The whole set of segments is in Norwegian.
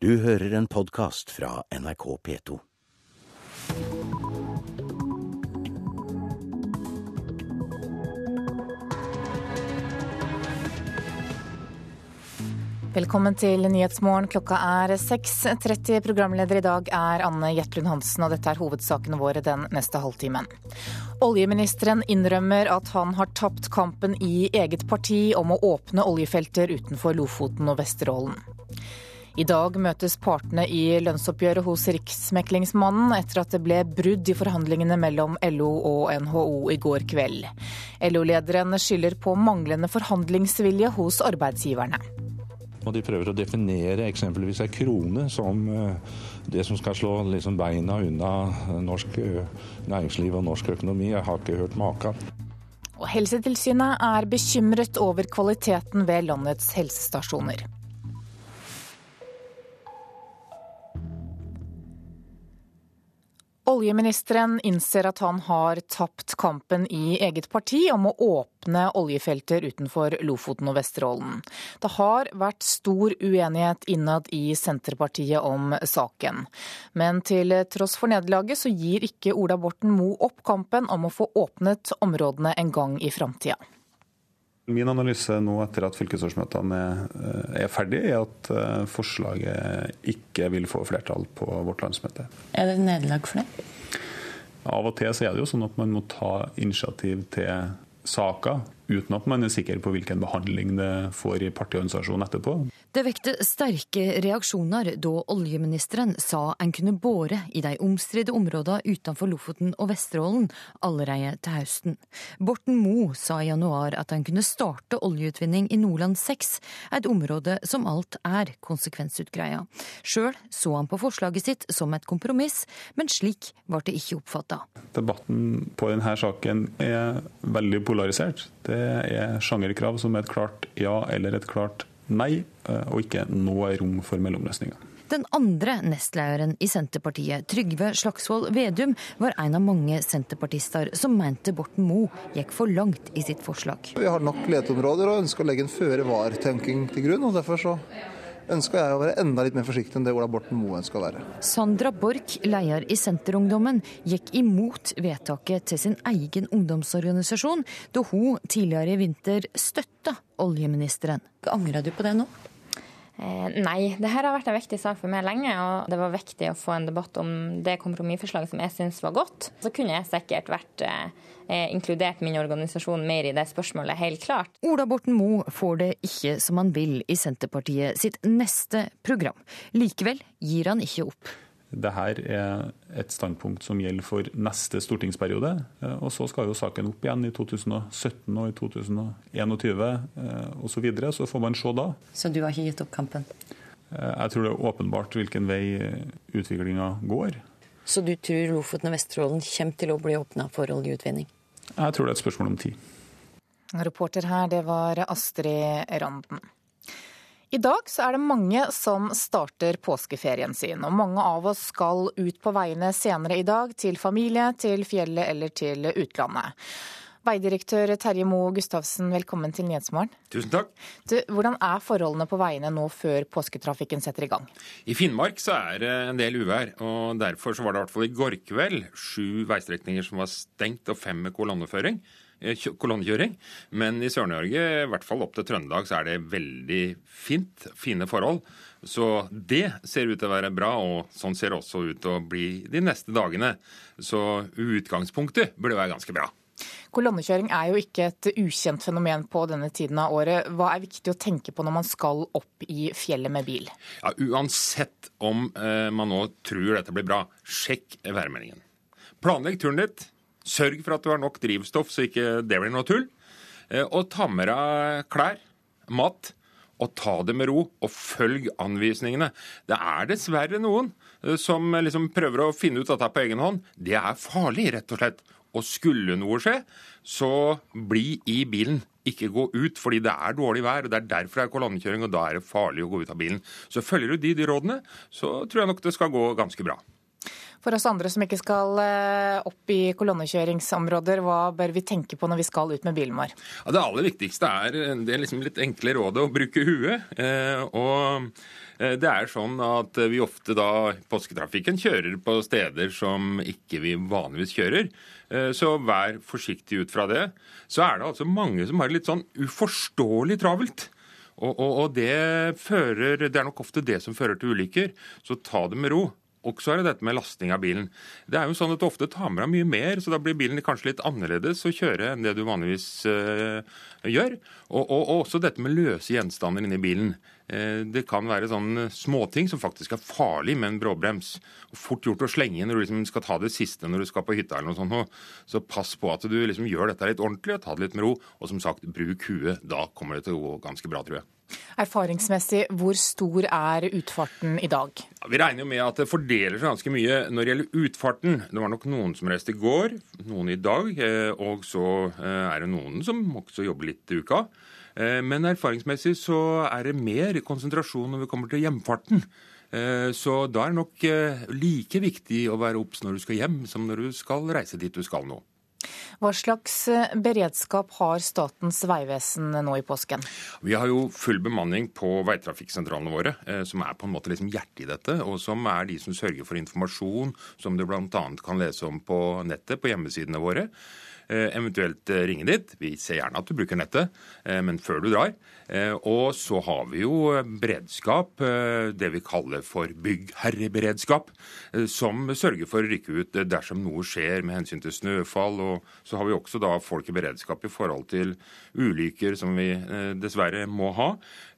Du hører en podkast fra NRK P2. Velkommen til Nyhetsmorgen. Klokka er 6.30. Programleder i dag er Anne Jetlund Hansen, og dette er hovedsakene våre den neste halvtimen. Oljeministeren innrømmer at han har tapt kampen i eget parti om å åpne oljefelter utenfor Lofoten og Vesterålen. I dag møtes partene i lønnsoppgjøret hos Riksmeklingsmannen etter at det ble brudd i forhandlingene mellom LO og NHO i går kveld. LO-lederen skylder på manglende forhandlingsvilje hos arbeidsgiverne. Og de prøver å definere eksempelvis ei krone som eh, det som skal slå liksom beina unna norsk eh, næringsliv og norsk økonomi. Jeg har ikke hørt maken. Og Helsetilsynet er bekymret over kvaliteten ved landets helsestasjoner. Oljeministeren innser at han har tapt kampen i eget parti om å åpne oljefelter utenfor Lofoten og Vesterålen. Det har vært stor uenighet innad i Senterpartiet om saken. Men til tross for nederlaget så gir ikke Ola Borten Moe opp kampen om å få åpnet områdene en gang i framtida. Min analyse nå etter at fylkesårsmøtene er ferdig, er at eh, forslaget ikke vil få flertall på vårt landsmøte. Er det et nederlag for det? Av og til så er det jo sånn at man må ta initiativ til saker uten at man er sikker på hvilken behandling det får i partiorganisasjonen etterpå. Det vekte sterke reaksjoner da oljeministeren sa en kunne bore i de omstridte områdene utenfor Lofoten og Vesterålen allerede til høsten. Borten Moe sa i januar at en kunne starte oljeutvinning i Nordland 6, et område som alt er konsekvensutgreia. Sjøl så han på forslaget sitt som et kompromiss, men slik ble det ikke oppfatta. Debatten på denne saken er veldig polarisert. Det er sjangerkrav som er et klart ja eller et klart nei, eh, og ikke noe rom for mellomløsninger. Den andre nestlederen i Senterpartiet, Trygve Slagsvold Vedum, var en av mange senterpartister som mente Borten Moe gikk for langt i sitt forslag. Vi har nok leteområder og ønsker å legge en føre-var-tenking til grunn. og derfor så ønsker jeg å være enda litt mer forsiktig enn det Ola Borten Moe ønska å være. Sandra Borch, leder i Senterungdommen, gikk imot vedtaket til sin egen ungdomsorganisasjon da hun tidligere i vinter støtta oljeministeren. Angrer du på det nå? Eh, nei, det her har vært en viktig sak for meg lenge, og det var viktig å få en debatt om det kompromissforslaget som jeg syns var godt. Så kunne jeg sikkert vært eh, inkludert min organisasjon mer i det spørsmålet, helt klart. Ola Borten Moe får det ikke som han vil i Senterpartiet sitt neste program. Likevel gir han ikke opp. Dette er et standpunkt som gjelder for neste stortingsperiode. Eh, og Så skal jo saken opp igjen i 2017 og i 2021 osv. Så, videre, så får man se da. Så du har ikke gitt opp kampen? Eh, jeg tror det er åpenbart hvilken vei utviklinga går. Så du tror Lofoten og Vesterålen kommer til å bli åpna for oljeutvinning? Jeg tror det er et spørsmål om tid. Reporter her, det var Astrid Randen. I dag så er det mange som starter påskeferien sin, og mange av oss skal ut på veiene senere i dag, til familie, til fjellet eller til utlandet. Veidirektør Terje Moe Gustavsen, velkommen til Nyhetsmorgen. Tusen takk. Du, hvordan er forholdene på veiene nå før påsketrafikken setter i gang? I Finnmark så er det en del uvær, og derfor så var det i hvert fall i går kveld sju veistrekninger som var stengt og fem med kolonneføring. Eh, kolonnekjøring. Men i Sør-Norge, i hvert fall opp til Trøndelag, så er det veldig fint. Fine forhold. Så det ser ut til å være bra, og sånn ser det også ut til å bli de neste dagene. Så utgangspunktet burde være ganske bra. Kolonnekjøring er jo ikke et ukjent fenomen på denne tiden av året. Hva er viktig å tenke på når man skal opp i fjellet med bil? Ja, Uansett om eh, man nå tror dette blir bra, sjekk værmeldingen. Planlegg turen ditt. Sørg for at du har nok drivstoff, så ikke det blir noe tull. Eh, og ta med deg klær, mat, og ta det med ro, og følg anvisningene. Det er dessverre noen eh, som liksom prøver å finne ut dette på egen hånd. Det er farlig, rett og slett. Og skulle noe skje, så bli i bilen. Ikke gå ut, fordi det er dårlig vær. og Det er derfor det er kolonnekjøring, og da er det farlig å gå ut av bilen. Så følger du de, de rådene, så tror jeg nok det skal gå ganske bra. For oss andre som ikke skal eh, opp i kolonnekjøringsområder, hva bør vi tenke på når vi skal ut med bilen vår? Ja, det aller viktigste er det er liksom litt enkle rådet å bruke huet. Eh, og Det er sånn at vi ofte da påsketrafikken kjører på steder som ikke vi vanligvis kjører. Så vær forsiktig ut fra det. Så er det altså mange som har litt sånn uforståelig travelt. Og, og, og det, fører, det er nok ofte det som fører til ulykker. Så ta det med ro. Og så er det dette med lasting av bilen. Det er jo sånn at Du ofte tar med deg mye mer, så da blir bilen kanskje litt annerledes å kjøre enn det du vanligvis øh, gjør. Og, og, og, også dette med løse gjenstander inni bilen. Uh, det kan være sånne småting som faktisk er farlig med en bråbrems. Fort gjort å slenge når du liksom skal ta det siste når du skal på hytta eller noe sånt. Så pass på at du liksom gjør dette litt ordentlig og ta det litt med ro. Og som sagt, bruk huet. Da kommer det til å gå ganske bra, tror jeg. Erfaringsmessig, hvor stor er utfarten i dag? Ja, vi regner jo med at det fordeler seg ganske mye når det gjelder utfarten. Det var nok noen som reiste i går, noen i dag, eh, og så eh, er det noen som også jobber litt i uka. Eh, men erfaringsmessig så er det mer konsentrasjon når vi kommer til hjemfarten. Så da er det nok like viktig å være obs når du skal hjem, som når du skal reise dit du skal nå. Hva slags eh, beredskap har Statens vegvesen nå i påsken? Vi har jo full bemanning på veitrafikksentralene våre, eh, som er på en måte liksom hjertet i dette. Og som er de som sørger for informasjon som du bl.a. kan lese om på nettet på hjemmesidene våre. Eh, eventuelt eh, ringe dit. Vi ser gjerne at du bruker nettet, eh, men før du drar. Og så har vi jo beredskap, det vi kaller for byggherreberedskap, som sørger for å rykke ut dersom noe skjer med hensyn til snøfall. Og så har vi også da folk i beredskap i forhold til ulykker som vi dessverre må ha.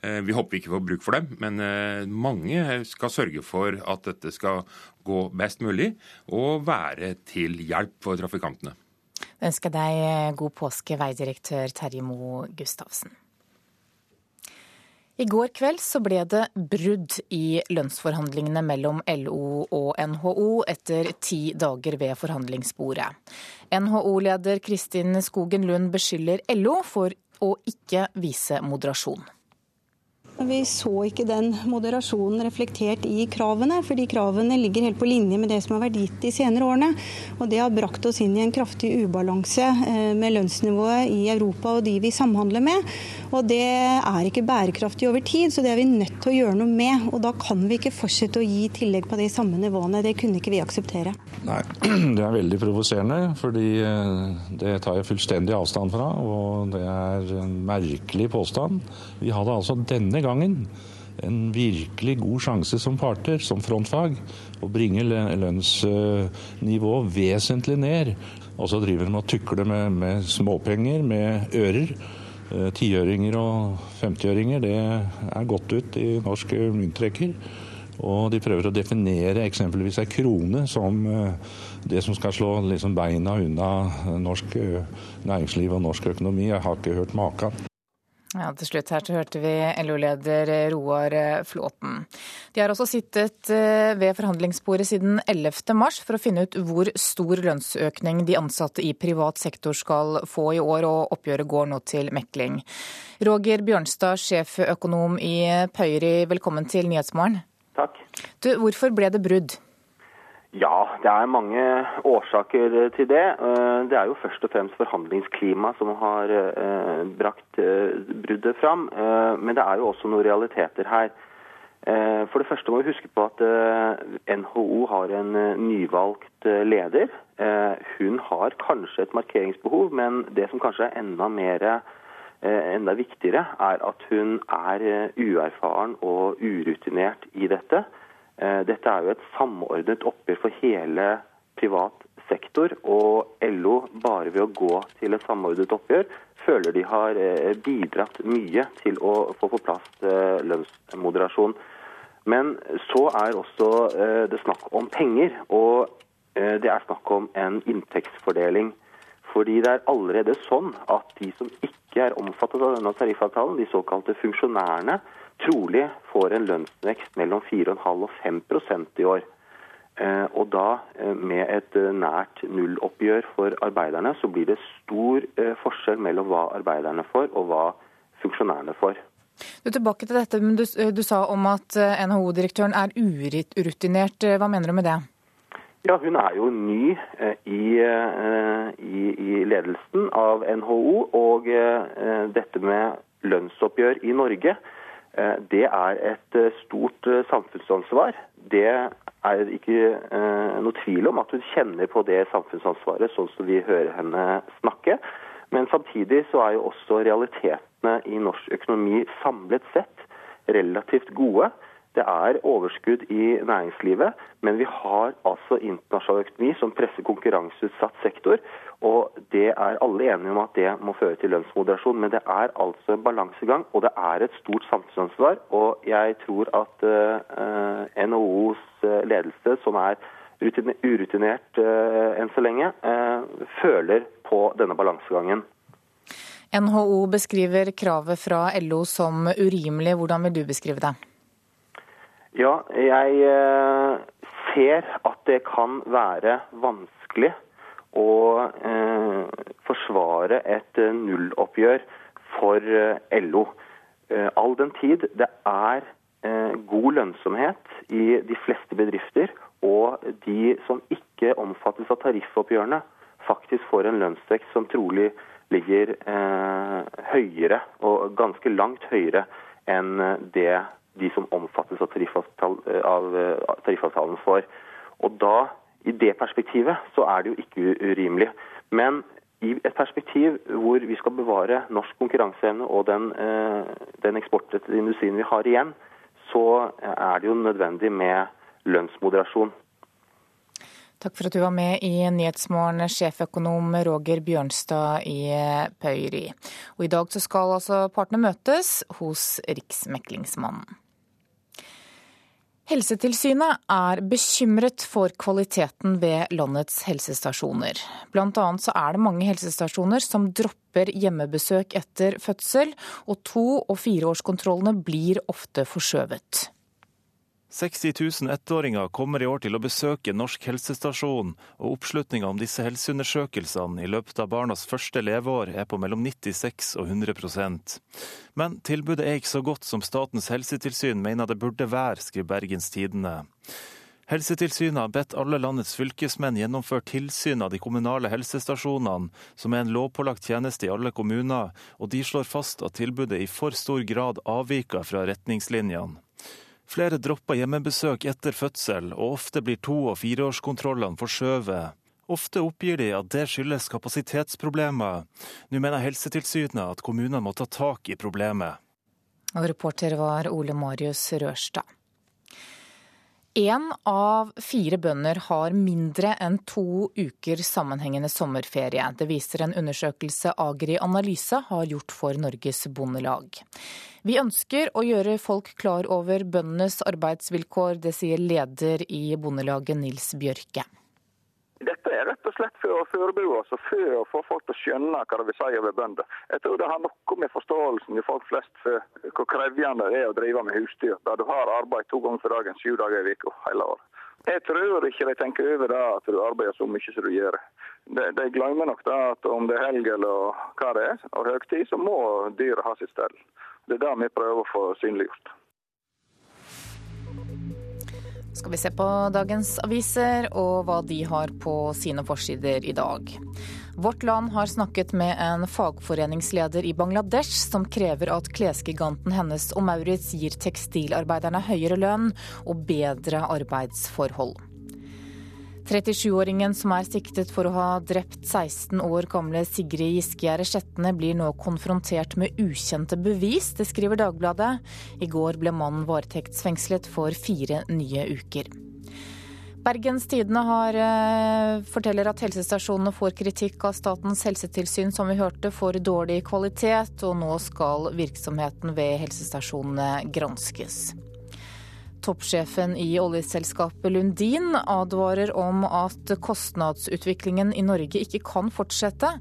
Vi håper vi ikke får bruk for dem, men mange skal sørge for at dette skal gå best mulig og være til hjelp for trafikantene. Jeg ønsker deg eh, god påske, veidirektør Terje Moe Gustavsen. I går kveld så ble det brudd i lønnsforhandlingene mellom LO og NHO etter ti dager ved forhandlingsbordet. NHO-leder Kristin Skogen Lund beskylder LO for å ikke vise moderasjon. Vi så ikke den moderasjonen reflektert i kravene, fordi kravene ligger helt på linje med det som har vært gitt de senere årene. Og det har brakt oss inn i en kraftig ubalanse eh, med lønnsnivået i Europa og de vi samhandler med. Og det er ikke bærekraftig over tid, så det er vi nødt til å gjøre noe med. Og da kan vi ikke fortsette å gi tillegg på de samme nivåene. Det kunne ikke vi akseptere. Nei, det er veldig provoserende, fordi eh, det tar jeg fullstendig avstand fra. Og det er en merkelig påstand. Vi hadde altså denne gangen en virkelig god sjanse som parter, som frontfag, å bringe lønnsnivået vesentlig ned. Og så driver de og tukler med, med småpenger, med ører. Eh, tiøringer og femtiøringer, det er gått ut i norsk mynttrekker. Og de prøver å definere eksempelvis ei krone som eh, det som skal slå liksom beina unna norsk eh, næringsliv og norsk økonomi. Jeg har ikke hørt maken. Ja, Til slutt her så hørte vi LO-leder Roar Flåten. De har også sittet eh, ved forhandlingsbordet siden 11. mars for å finne ut hvor stor lønnsøkning de ansatte i privat sektor skal få i år, og oppgjøret går nå til mekling. Roger Bjørnstad, sjeføkonom i Pøyri, velkommen til Nyhetsmorgen. Takk. Du, hvorfor ble det brudd? Ja, det er mange årsaker til det. Eh, det er jo først og fremst forhandlingsklima som har eh, brakt eh, bruddet fram. Men det er jo også noen realiteter her. For det første må vi huske på at NHO har en nyvalgt leder. Hun har kanskje et markeringsbehov, men det som kanskje er enda, mer, enda viktigere, er at hun er uerfaren og urutinert i dette. Eh, dette er jo et samordnet oppgjør for hele privat sektor, og LO, bare ved å gå til et samordnet oppgjør, føler de har eh, bidratt mye til å få på plass eh, lønnsmoderasjon. Men så er også det snakk om penger, og det er snakk om en inntektsfordeling. Fordi det er allerede sånn at de som ikke er omfattet av denne tariffavtalen, de såkalte funksjonærene, trolig får en lønnsvekst mellom 4,5 og 5% i år. Eh, og da eh, med et eh, nært nulloppgjør for arbeiderne, så blir det stor forskjell mellom hva arbeiderne får og hva funksjonærene får. Du, tilbake til dette, men du, du sa om at NHO-direktøren er urutinert. Hva mener du med det? Ja, Hun er jo ny i, i, i ledelsen av NHO. Og dette med lønnsoppgjør i Norge Det er et stort samfunnsansvar. Det er ikke noe tvil om at hun kjenner på det samfunnsansvaret, sånn som vi hører henne snakke. Men samtidig så er jo også realitetene i norsk økonomi samlet sett relativt gode. Det er overskudd i næringslivet, men vi har altså internasjonal økonomi som presser konkurranseutsatt sektor. Og det er alle enige om at det må føre til lønnsmoderasjon. Men det er altså en balansegang, og det er et stort samfunnsansvar. Og jeg tror at uh, eh, NHOs eh, ledelse, som er urutinert uh, enn så lenge, uh, føler på denne balansegangen. NHO beskriver kravet fra LO som urimelig. Hvordan vil du beskrive det? Ja, jeg eh, ser at det kan være vanskelig å eh, forsvare et eh, nulloppgjør for LO. All den tid det er god lønnsomhet i de fleste bedrifter, og de som ikke omfattes av tariffoppgjørene, faktisk får en lønnsvekst som trolig ligger høyere, og ganske langt høyere enn det de som omfattes av, tariffavtalen, av tariffavtalen får. Og da, I det perspektivet så er det jo ikke urimelig. Men i et perspektiv hvor vi skal bevare norsk konkurranseevne og den, eh, den eksportrettede industrien vi har igjen, så er det jo nødvendig med lønnsmoderasjon. Takk for at du var med i Nyhetsmorgen, sjeføkonom Roger Bjørnstad i Pøyri. Og I dag skal altså partene møtes hos Riksmeklingsmannen. Helsetilsynet er bekymret for kvaliteten ved landets helsestasjoner. Blant annet så er det mange helsestasjoner som dropper hjemmebesøk etter fødsel, og to- og fireårskontrollene blir ofte forskjøvet. 60 000 ettåringer kommer i år til å besøke Norsk helsestasjon, og oppslutninga om disse helseundersøkelsene i løpet av barnas første leveår er på mellom 96 og 100% Men tilbudet er ikke så godt som Statens helsetilsyn mener det burde være, skriver Bergens Tidende. Helsetilsynet har bedt alle landets fylkesmenn gjennomføre tilsyn av de kommunale helsestasjonene, som er en lovpålagt tjeneste i alle kommuner, og de slår fast at tilbudet i for stor grad avviker fra retningslinjene. Flere dropper hjemmebesøk etter fødsel, og ofte blir to- og fireårskontrollene forskjøvet. Ofte oppgir de at det skyldes kapasitetsproblemer. Nå mener Helsetilsynet at kommunene må ta tak i problemet. Og reporter var Ole Marius Rørstad. Én av fire bønder har mindre enn to uker sammenhengende sommerferie. Det viser en undersøkelse Agri Analyse har gjort for Norges Bondelag. Vi ønsker å gjøre folk klar over bøndenes arbeidsvilkår, det sier leder i Bondelaget Nils Bjørke. Dette er rett og slett for å forberede oss og for å få folk til å skjønne hva det vil si å være bønder. Jeg tror det har noe med forståelsen i folk flest for hvor krevende det er å drive med husdyr, der du har arbeid to ganger for dagen, sju dager i uka hele året. Jeg tror ikke de tenker over det at du arbeider så mye som du gjør. De, de glemmer nok det at om det er helg eller hva det er, og høytid, så må dyret ha sitt stell. Det er det vi prøver å få synliggjort skal vi se på dagens aviser og hva de har på sine forsider i dag. Vårt Land har snakket med en fagforeningsleder i Bangladesh som krever at klesgiganten hennes og Maurits gir tekstilarbeiderne høyere lønn og bedre arbeidsforhold. 37-åringen som er siktet for å ha drept 16 år gamle Sigrid Giskegjerde Skjetne, blir nå konfrontert med ukjente bevis, det skriver Dagbladet. I går ble mannen varetektsfengslet for fire nye uker. Bergens Tidende har, uh, forteller at helsestasjonene får kritikk av Statens helsetilsyn, som vi hørte, for dårlig kvalitet, og nå skal virksomheten ved helsestasjonene granskes. Toppsjefen i oljeselskapet Lundin advarer om at kostnadsutviklingen i Norge ikke kan fortsette.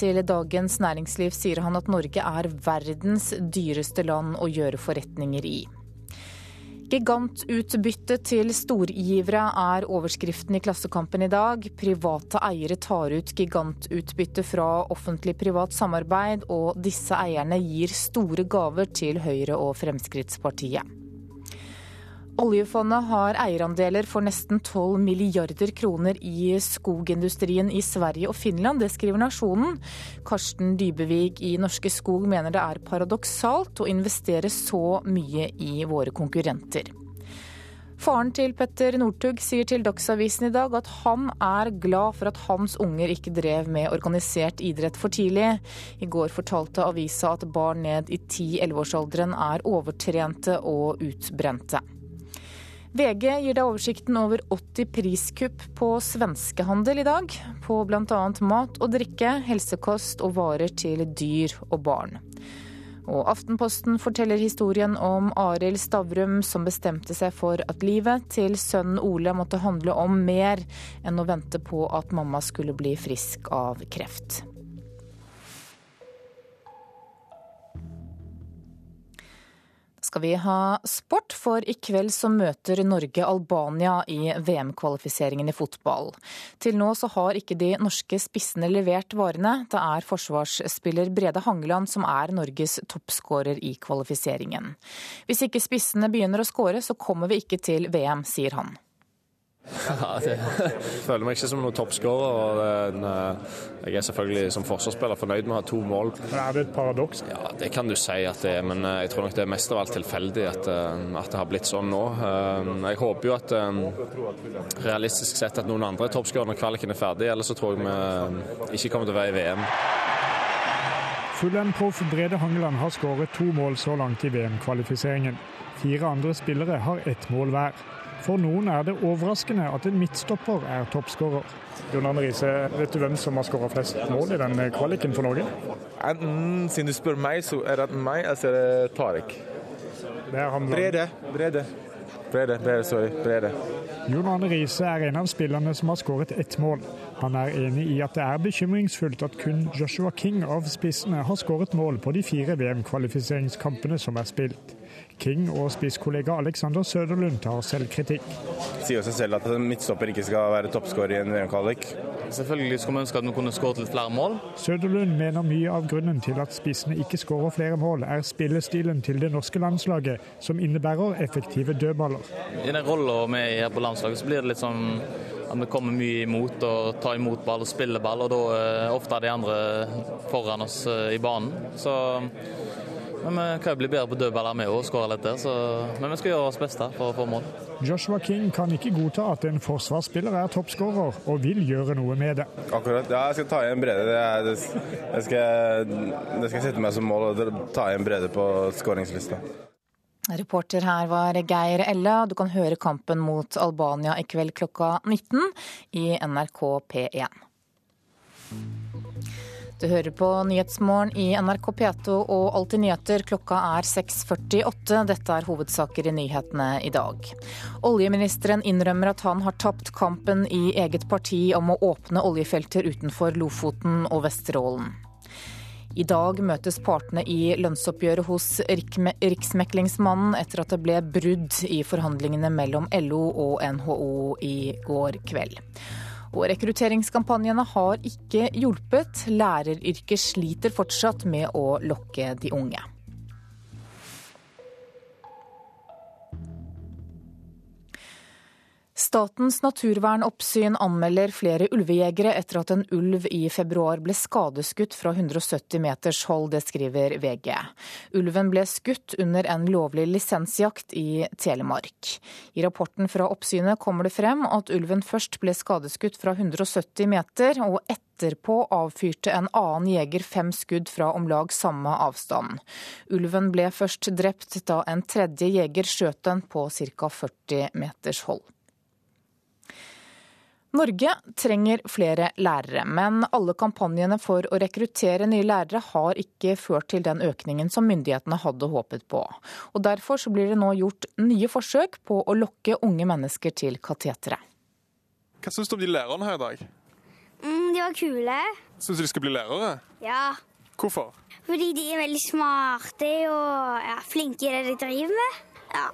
Til Dagens Næringsliv sier han at Norge er verdens dyreste land å gjøre forretninger i. Gigantutbytte til storgivere er overskriften i Klassekampen i dag. Private eiere tar ut gigantutbytte fra offentlig-privat samarbeid, og disse eierne gir store gaver til Høyre og Fremskrittspartiet. Oljefondet har eierandeler for nesten 12 milliarder kroner i skogindustrien i Sverige og Finland. Det skriver Nasjonen. Karsten Dybevig i Norske Skog mener det er paradoksalt å investere så mye i våre konkurrenter. Faren til Petter Northug sier til Dagsavisen i dag at han er glad for at hans unger ikke drev med organisert idrett for tidlig. I går fortalte avisa at barn ned i 10-11-årsalderen er overtrente og utbrente. VG gir deg oversikten over 80 priskupp på svenskehandel i dag. På bl.a. mat og drikke, helsekost og varer til dyr og barn. Og Aftenposten forteller historien om Arild Stavrum som bestemte seg for at livet til sønnen Ole måtte handle om mer enn å vente på at mamma skulle bli frisk av kreft. Skal vi ha sport, for i kveld så møter Norge Albania i VM-kvalifiseringen i fotball. Til nå så har ikke de norske spissene levert varene. Det er forsvarsspiller Brede Hangeland som er Norges toppskårer i kvalifiseringen. Hvis ikke spissene begynner å skåre, så kommer vi ikke til VM, sier han. Ja, det, jeg føler meg ikke som noen toppskårer. Eh, jeg er selvfølgelig som forsvarsspiller fornøyd med å ha to mål. Men Er det et paradoks? Ja, Det kan du si at det er, men eh, jeg tror nok det er mest av alt tilfeldig at, eh, at, det har blitt sånn nå. Jeg håper jo at realistisk sett at noen andre er toppskårere når kvaliken er ferdig, ellers så tror jeg vi ikke kommer til å være i VM. Fulham-proff Brede Hangeland har skåret to mål så langt i VM-kvalifiseringen. Fire andre spillere har ett mål hver. For noen er det overraskende at en midtstopper er toppskårer. Jon Arne Riise, vet du hvem som har skåra flest mål i den kvaliken for Norge? Enten, siden du spør meg, så er det meg, eller så er det Tariq. Det er han Brede. Brede. Brede, Brede, sorry. Brede. Jon Arne Riise er en av spillerne som har skåret ett mål. Han er enig i at det er bekymringsfullt at kun Joshua King av spissene har skåret mål på de fire VM-kvalifiseringskampene som er spilt. King og spisskollega Alexander Søderlund tar selvkritikk. Det sier seg selv at midtstopper ikke skal være toppskårer i en VM-kvalik. Selvfølgelig skulle vi ønske at vi kunne skåret litt flere mål. Søderlund mener mye av grunnen til at spissene ikke skårer flere mål, er spillestilen til det norske landslaget, som innebærer effektive dødballer. I den rolla vi er her på landslaget, så blir det litt sånn at vi kommer mye imot og tar imot ball og spiller ball, og da er ofte de andre foran oss eh, i banen. Så men vi kan jo bli bedre på dødballer med og skåre litt der, så, men vi skal gjøre vårt beste for å få mål. Joshua King kan ikke godta at en forsvarsspiller er toppskårer, og vil gjøre noe med det. Akkurat, ja, jeg skal ta igjen Brede. Det, er, det, det, skal, det skal sette meg som mål å ta igjen Brede på skåringslista. Reporter her var Geir Elle. Du kan høre kampen mot Albania i kveld klokka 19 i NRK P1. Du hører på Nyhetsmorgen i NRK P2 og Alltid nyheter. Klokka er 6.48. Dette er hovedsaker i nyhetene i dag. Oljeministeren innrømmer at han har tapt kampen i eget parti om å åpne oljefelter utenfor Lofoten og Vesterålen. I dag møtes partene i lønnsoppgjøret hos Riksmeklingsmannen etter at det ble brudd i forhandlingene mellom LO og NHO i går kveld. Og rekrutteringskampanjene har ikke hjulpet. Læreryrket sliter fortsatt med å lokke de unge. Statens naturvernoppsyn anmelder flere ulvejegere etter at en ulv i februar ble skadeskutt fra 170 meters hold, det skriver VG. Ulven ble skutt under en lovlig lisensjakt i Telemark. I rapporten fra oppsynet kommer det frem at ulven først ble skadeskutt fra 170 meter, og etterpå avfyrte en annen jeger fem skudd fra om lag samme avstand. Ulven ble først drept da en tredje jeger skjøt den på ca. 40 meters hold. Norge trenger flere lærere, men alle kampanjene for å rekruttere nye lærere har ikke ført til den økningen som myndighetene hadde håpet på. Og Derfor så blir det nå gjort nye forsøk på å lokke unge mennesker til kateteret. Hva syns du om de lærerne her i dag? Mm, de var kule. Syns du de skal bli lærere? Ja. Hvorfor? Fordi de er veldig smarte og ja, flinke i det de driver med. Ja.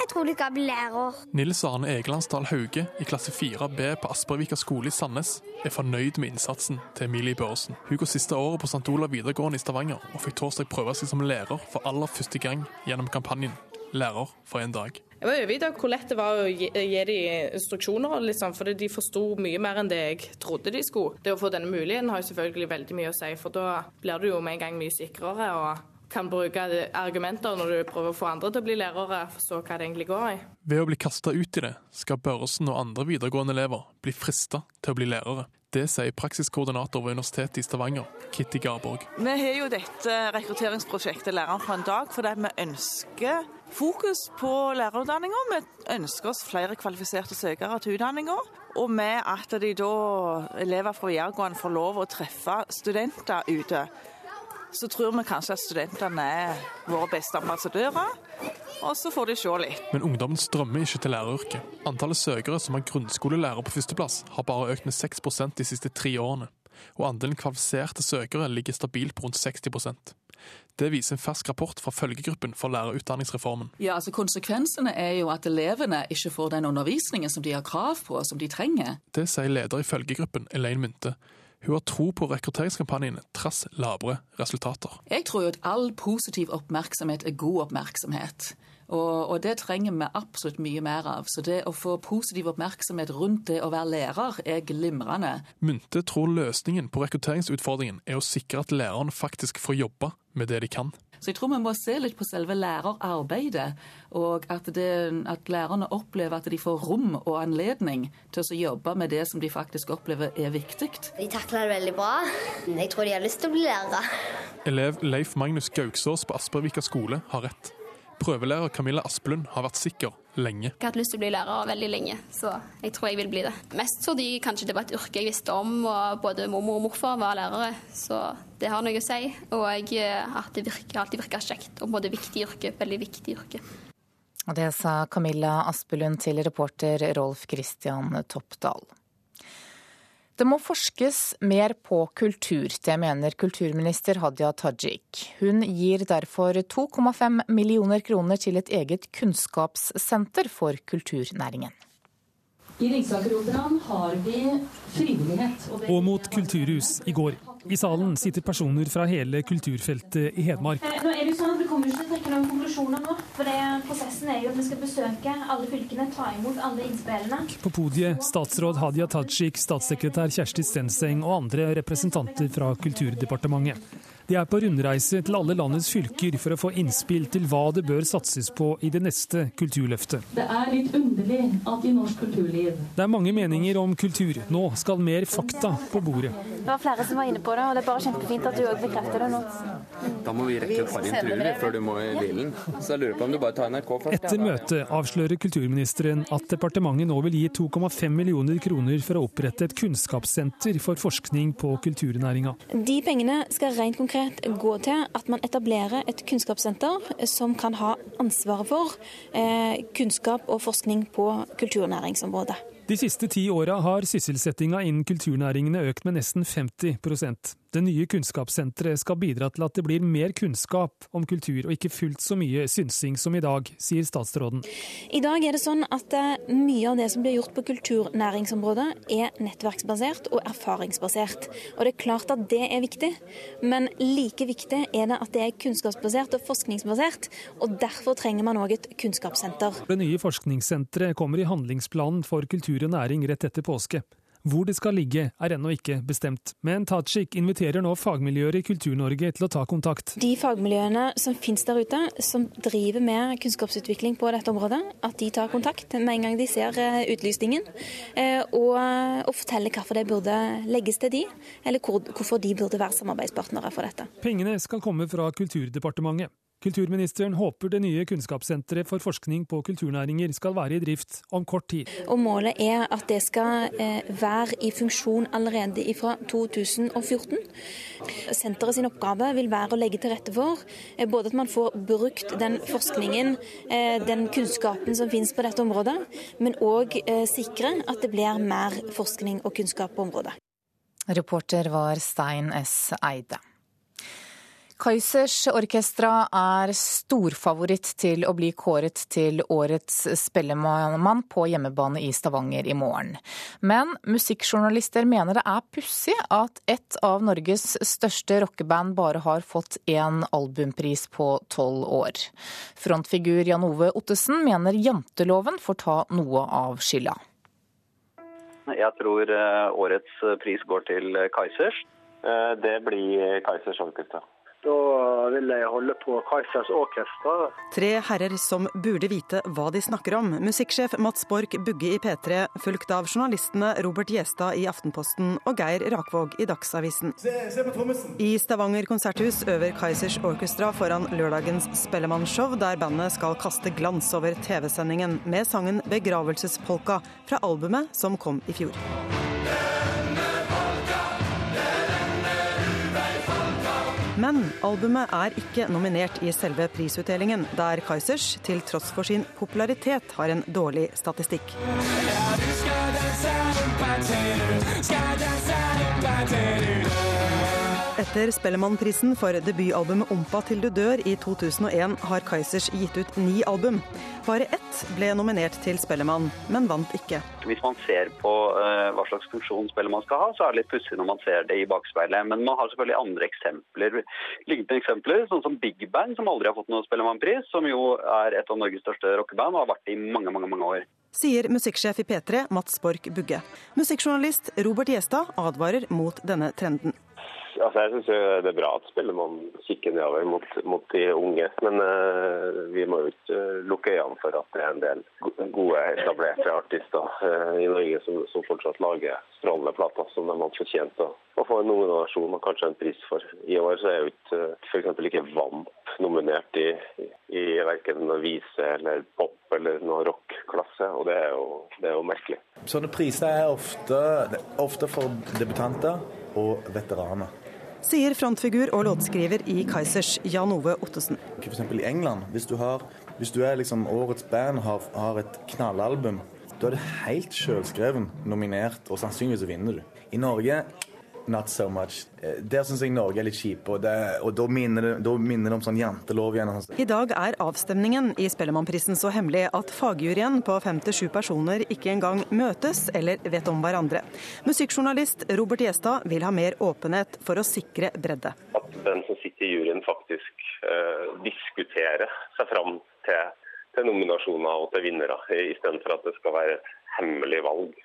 Jeg tror du kan bli lærer. Nils Arne Egelandsdal Hauge i klasse 4B på Aspervika skole i Sandnes er fornøyd med innsatsen til Emilie Børresen. Hun går siste året på St. Olav videregående i Stavanger, og fikk torsdag prøve seg som lærer for aller første gang gjennom kampanjen Lærer for en dag. Jeg var overgitt hvor lett det var å gi, gi dem instruksjoner, liksom, for de forsto mye mer enn det jeg trodde de skulle. Det å få denne muligheten har jo selvfølgelig veldig mye å si, for da blir du jo med en gang mye sikrere. og kan bruke argumenter når du prøver å få andre til å bli lærere, forstå hva det egentlig går i. Ved å bli kasta ut i det, skal Børresen og andre videregående elever bli frista til å bli lærere. Det sier praksiskoordinator ved Universitetet i Stavanger, Kitty Garborg. Vi har jo dette rekrutteringsprosjektet Læreren for en dag fordi vi ønsker fokus på lærerutdanninga. Vi ønsker oss flere kvalifiserte søkere til utdanninga. Og med at de da, elever fra videregående får lov å treffe studenter ute, så tror vi kanskje at studentene er våre beste ambassadører. Og så får de se litt. Men ungdommen strømmer ikke til læreryrket. Antallet søkere som har grunnskolelærer på førsteplass, har bare økt med 6% de siste tre årene. Og andelen kvalifiserte søkere ligger stabilt på rundt 60% det viser en fersk rapport fra følgegruppen for lærerutdanningsreformen. Ja, altså Konsekvensene er jo at elevene ikke får den undervisningen som de har krav på, og som de trenger. Det sier leder i følgegruppen, Elaine Mynte. Hun har tro på rekrutteringskampanjen trass lavere resultater. Jeg tror jo at all positiv oppmerksomhet er god oppmerksomhet. Og, og, det trenger vi absolutt mye mer av. Så det å få positiv oppmerksomhet rundt det å være lærer er glimrende. Mynte tror løsningen på rekrutteringsutfordringen er å sikre at lærerne faktisk får jobbe med det de kan. Så jeg tror vi må se litt på selve lærerarbeidet, og at, det, at, lærerne opplever at de får rom og anledning til å jobbe med det som de faktisk opplever er viktig. De takler det veldig bra. Jeg tror de har lyst til å bli lærere. Elev Leif Magnus Gauksås på Aspervika skole har rett. Prøvelærer Camilla Aspelund har vært sikker lenge. Jeg har hatt lyst til å bli lærer veldig lenge, så jeg tror jeg vil bli det. Mest fordi kanskje det var et yrke jeg visste om, og både mormor og morfar var lærere, så det har noe å si. Og eh, at det virker, alltid virker kjekt, og både viktig yrke, veldig viktig yrke. Og det sa Camilla Aspelund til reporter Rolf Christian Toppdal. Det må forskes mer på kultur, det mener kulturminister Hadia Tajik. Hun gir derfor 2,5 millioner kroner til et eget kunnskapssenter for kulturnæringen. I Ringsaker-operaen har vi frivillighet. Og, og mot kulturhus i går. I salen sitter personer fra hele kulturfeltet i Hedmark. Eh, nå er det jo sånn at Vi kommer ikke til å trekke noen konklusjoner nå. for det, Prosessen er jo at vi skal besøke alle fylkene, ta imot alle innspillene. På podiet statsråd Hadia Tajik, statssekretær Kjersti Stenseng og andre representanter fra Kulturdepartementet. De er på rundreise til alle landets fylker for å få innspill til hva det bør satses på i det neste kulturløftet. Det er litt underlig at i norsk kulturliv Det er mange meninger om kultur. Nå skal mer fakta på bordet. Det var flere som var inne på det, og det er bare kjempefint at du òg bekrefter det nå. Da må vi rekke et par intervjuer før du må i bilen. Så jeg lurer på om du bare tar NRK først. Etter møtet avslører kulturministeren at departementet nå vil gi 2,5 millioner kroner for å opprette et kunnskapssenter for forskning på kulturnæringa. De pengene skal rent konkret gå til at man etablerer et kunnskapssenter som kan ha ansvaret for eh, kunnskap og forskning på kulturnæringsområdet. De siste ti åra har sysselsettinga innen kulturnæringene økt med nesten 50 det nye kunnskapssenteret skal bidra til at det blir mer kunnskap om kultur, og ikke fullt så mye synsing som i dag, sier statsråden. I dag er det sånn at eh, mye av det som blir gjort på kulturnæringsområdet, er nettverksbasert og erfaringsbasert. Og det er klart at det er viktig, men like viktig er det at det er kunnskapsbasert og forskningsbasert. Og derfor trenger man òg et kunnskapssenter. Det nye forskningssenteret kommer i handlingsplanen for kultur og næring rett etter påske. Hvor det skal ligge er ennå ikke bestemt, men Tajik inviterer nå fagmiljøer i Kultur-Norge til å ta kontakt. De fagmiljøene som finnes der ute, som driver med kunnskapsutvikling på dette området, at de tar kontakt med en gang de ser eh, utlysningen, eh, og, og forteller hvorfor det burde legges til de, eller hvorfor de burde være samarbeidspartnere for dette. Pengene skal komme fra Kulturdepartementet. Kulturministeren håper det nye kunnskapssenteret for forskning på kulturnæringer skal være i drift om kort tid. Og Målet er at det skal eh, være i funksjon allerede fra 2014. Senteret sin oppgave vil være å legge til rette for eh, både at man får brukt den forskningen, eh, den kunnskapen som finnes på dette området, men òg sikre at det blir mer forskning og kunnskap på området. Reporter var Stein S. Eide. Kaizers Orkestra er storfavoritt til å bli kåret til årets spellemann på hjemmebane i Stavanger i morgen. Men musikkjournalister mener det er pussig at et av Norges største rockeband bare har fått én albumpris på tolv år. Frontfigur Jan Ove Ottesen mener janteloven får ta noe av skylda. Jeg tror eh, årets pris går til Kaizers. Eh, det blir Kaizers Orkestra. Da vil jeg holde på Kaizers Orkestra. Tre herrer som burde vite hva de snakker om. Musikksjef Mats Borch Bugge i P3, fulgt av journalistene Robert Gjestad i Aftenposten og Geir Rakvåg i Dagsavisen. Se, se I Stavanger konserthus øver Kaizers Orkestra foran lørdagens Spellemannshow, der bandet skal kaste glans over TV-sendingen med sangen 'Begravelsespolka' fra albumet som kom i fjor. Men albumet er ikke nominert i selve prisutdelingen, der Kaizers, til tross for sin popularitet, har en dårlig statistikk. Ja, du skal danse, etter Spellemannprisen for debutalbumet 'Ompa til du dør' i 2001 har Kaizers gitt ut ni album. Bare ett ble nominert til Spellemann, men vant ikke. Hvis man ser på uh, hva slags funksjon Spellemann skal ha, så er det litt pussig når man ser det i bakspeilet. Men man har selvfølgelig andre eksempler, lignende eksempler, sånn som Big Band, som aldri har fått noen Spellemannpris, som jo er et av Norges største rockeband og har vært det i mange, mange, mange år. Sier musikksjef i P3 Mats Borch Bugge. Musikkjournalist Robert Gjestad advarer mot denne trenden altså jeg syns det er bra at Spellemann kikker nedover mot, mot, de unge. Men uh, vi må jo ikke uh, lukke øynene for at det er en del gode, etablerte artister uh, i Norge som, som, fortsatt lager strålende plater som de har fortjent å, å få en nominasjon og kanskje en pris for. I år så er jo ikke f.eks. ikke Vamp nominert i, i, i verken vise eller pop eller noe rock-klasse, og det er, jo, det er, jo, merkelig. Sånne priser er ofte, ofte for debutanter og veteraner sier frontfigur og låtskriver i Kaizers, Jan Ove Ottesen. F.eks. i England, hvis du, har, hvis du er liksom årets band har, har et knallalbum, da er det helt sjølskreven nominert, og sannsynligvis vinner du. I Norge Not so much. Eh, der syns jeg Norge er litt kjip, og, og da, minner det, da minner det om sånn jantelov igjen. I dag er avstemningen i Spellemannprisen så hemmelig at fagjuryen på fem til sju personer ikke engang møtes eller vet om hverandre. Musikkjournalist Robert Gjestad vil ha mer åpenhet for å sikre bredde. At den som sitter i juryen faktisk uh, diskuterer seg fram til, til nominasjoner og til vinnere, istedenfor at det skal være hemmelig valg.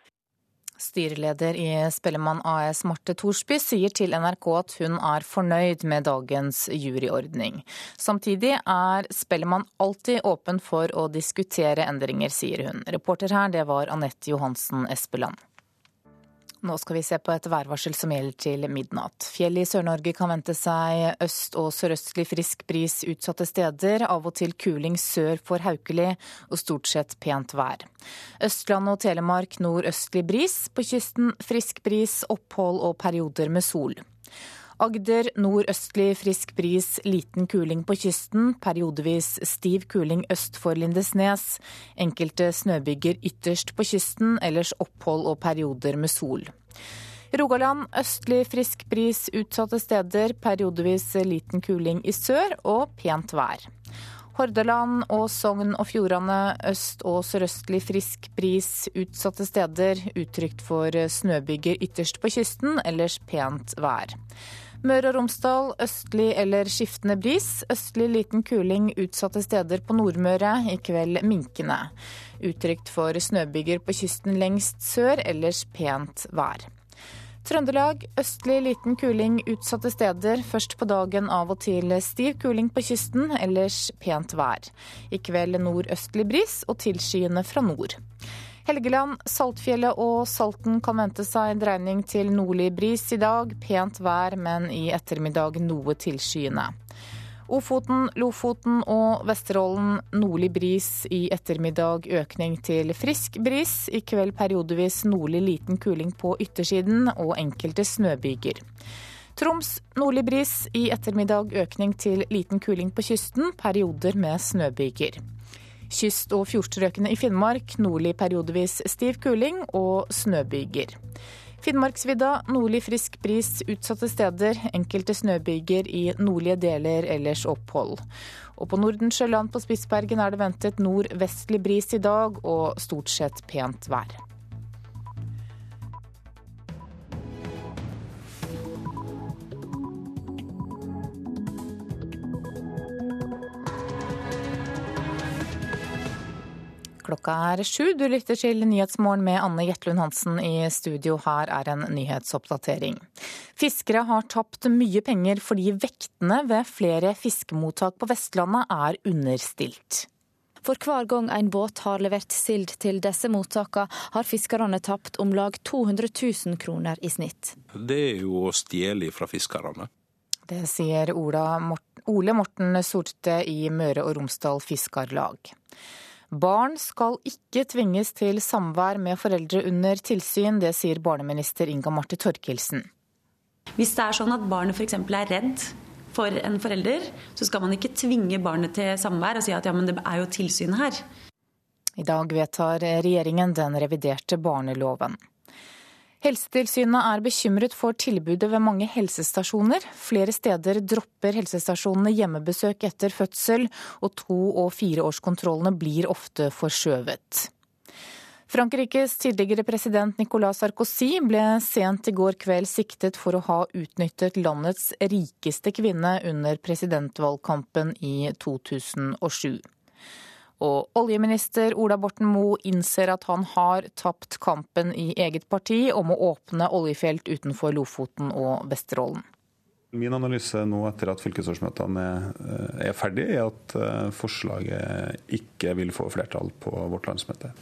Styreleder i Spellemann AS Marte Thorsby sier til NRK at hun er fornøyd med dagens juryordning. Samtidig er Spellemann alltid åpen for å diskutere endringer, sier hun. Reporter her, det var Anette Johansen Espeland. Nå skal vi se på et værvarsel som gjelder til midnatt. Fjell i Sør-Norge kan vente seg øst- og sørøstlig frisk bris utsatte steder. Av og til kuling sør for Haukeli og stort sett pent vær. Østland og Telemark nordøstlig bris. På kysten frisk bris, opphold og perioder med sol. Agder nordøstlig frisk bris, liten kuling på kysten. Periodevis stiv kuling øst for Lindesnes. Enkelte snøbyger ytterst på kysten, ellers opphold og perioder med sol. Rogaland østlig frisk bris utsatte steder, periodevis liten kuling i sør og pent vær. Hordaland og Sogn og Fjordane øst- og sørøstlig frisk bris utsatte steder, utrygt for snøbyger ytterst på kysten, ellers pent vær. Møre og Romsdal østlig eller skiftende bris. Østlig liten kuling utsatte steder på Nordmøre, i kveld minkende. Utrygt for snøbyger på kysten lengst sør, ellers pent vær. Trøndelag østlig liten kuling utsatte steder. Først på dagen av og til stiv kuling på kysten, ellers pent vær. I kveld nordøstlig bris og tilskyende fra nord. Helgeland, Saltfjellet og Salten kan vente seg en dreining til nordlig bris i dag. Pent vær, men i ettermiddag noe tilskyende. Ofoten, Lofoten og Vesterålen nordlig bris, i ettermiddag økning til frisk bris. I kveld periodevis nordlig liten kuling på yttersiden og enkelte snøbyger. Troms nordlig bris, i ettermiddag økning til liten kuling på kysten, perioder med snøbyger. Kyst- og fjordstrøkene i Finnmark nordlig periodevis stiv kuling og snøbyger. Finnmarksvidda nordlig frisk bris utsatte steder. Enkelte snøbyger i nordlige deler, ellers opphold. Og på Nordensjøland på Spitsbergen er det ventet nordvestlig bris i dag og stort sett pent vær. Klokka er sju. Du lytter til Nyhetsmorgen med Anne Jetlund Hansen i studio. Her er en nyhetsoppdatering. Fiskere har tapt mye penger fordi vektene ved flere fiskemottak på Vestlandet er understilt. For hver gang en båt har levert sild til disse mottakene, har fiskerne tapt om lag 200 000 kroner i snitt. Det er jo å stjele fra fiskerne. Det sier Ole Morten Sorte i Møre og Romsdal Fiskarlag. Barn skal ikke tvinges til samvær med foreldre under tilsyn, det sier barneminister Inga Marte Torkelsen. Hvis det er sånn at barnet f.eks. er redd for en forelder, så skal man ikke tvinge barnet til samvær og si at ja, men det er jo tilsyn her. I dag vedtar regjeringen den reviderte barneloven. Helsetilsynet er bekymret for tilbudet ved mange helsestasjoner. Flere steder dropper helsestasjonene hjemmebesøk etter fødsel, og to- og fireårskontrollene blir ofte forskjøvet. Frankrikes tidligere president Nicolas Sarkozy ble sent i går kveld siktet for å ha utnyttet landets rikeste kvinne under presidentvalgkampen i 2007. Og oljeminister Ola Borten Moe innser at han har tapt kampen i eget parti om å åpne oljefelt utenfor Lofoten og Vesterålen. Min analyse nå etter at fylkesårsmøtene er ferdig, er at eh, forslaget ikke vil få flertall på vårt landsmøte.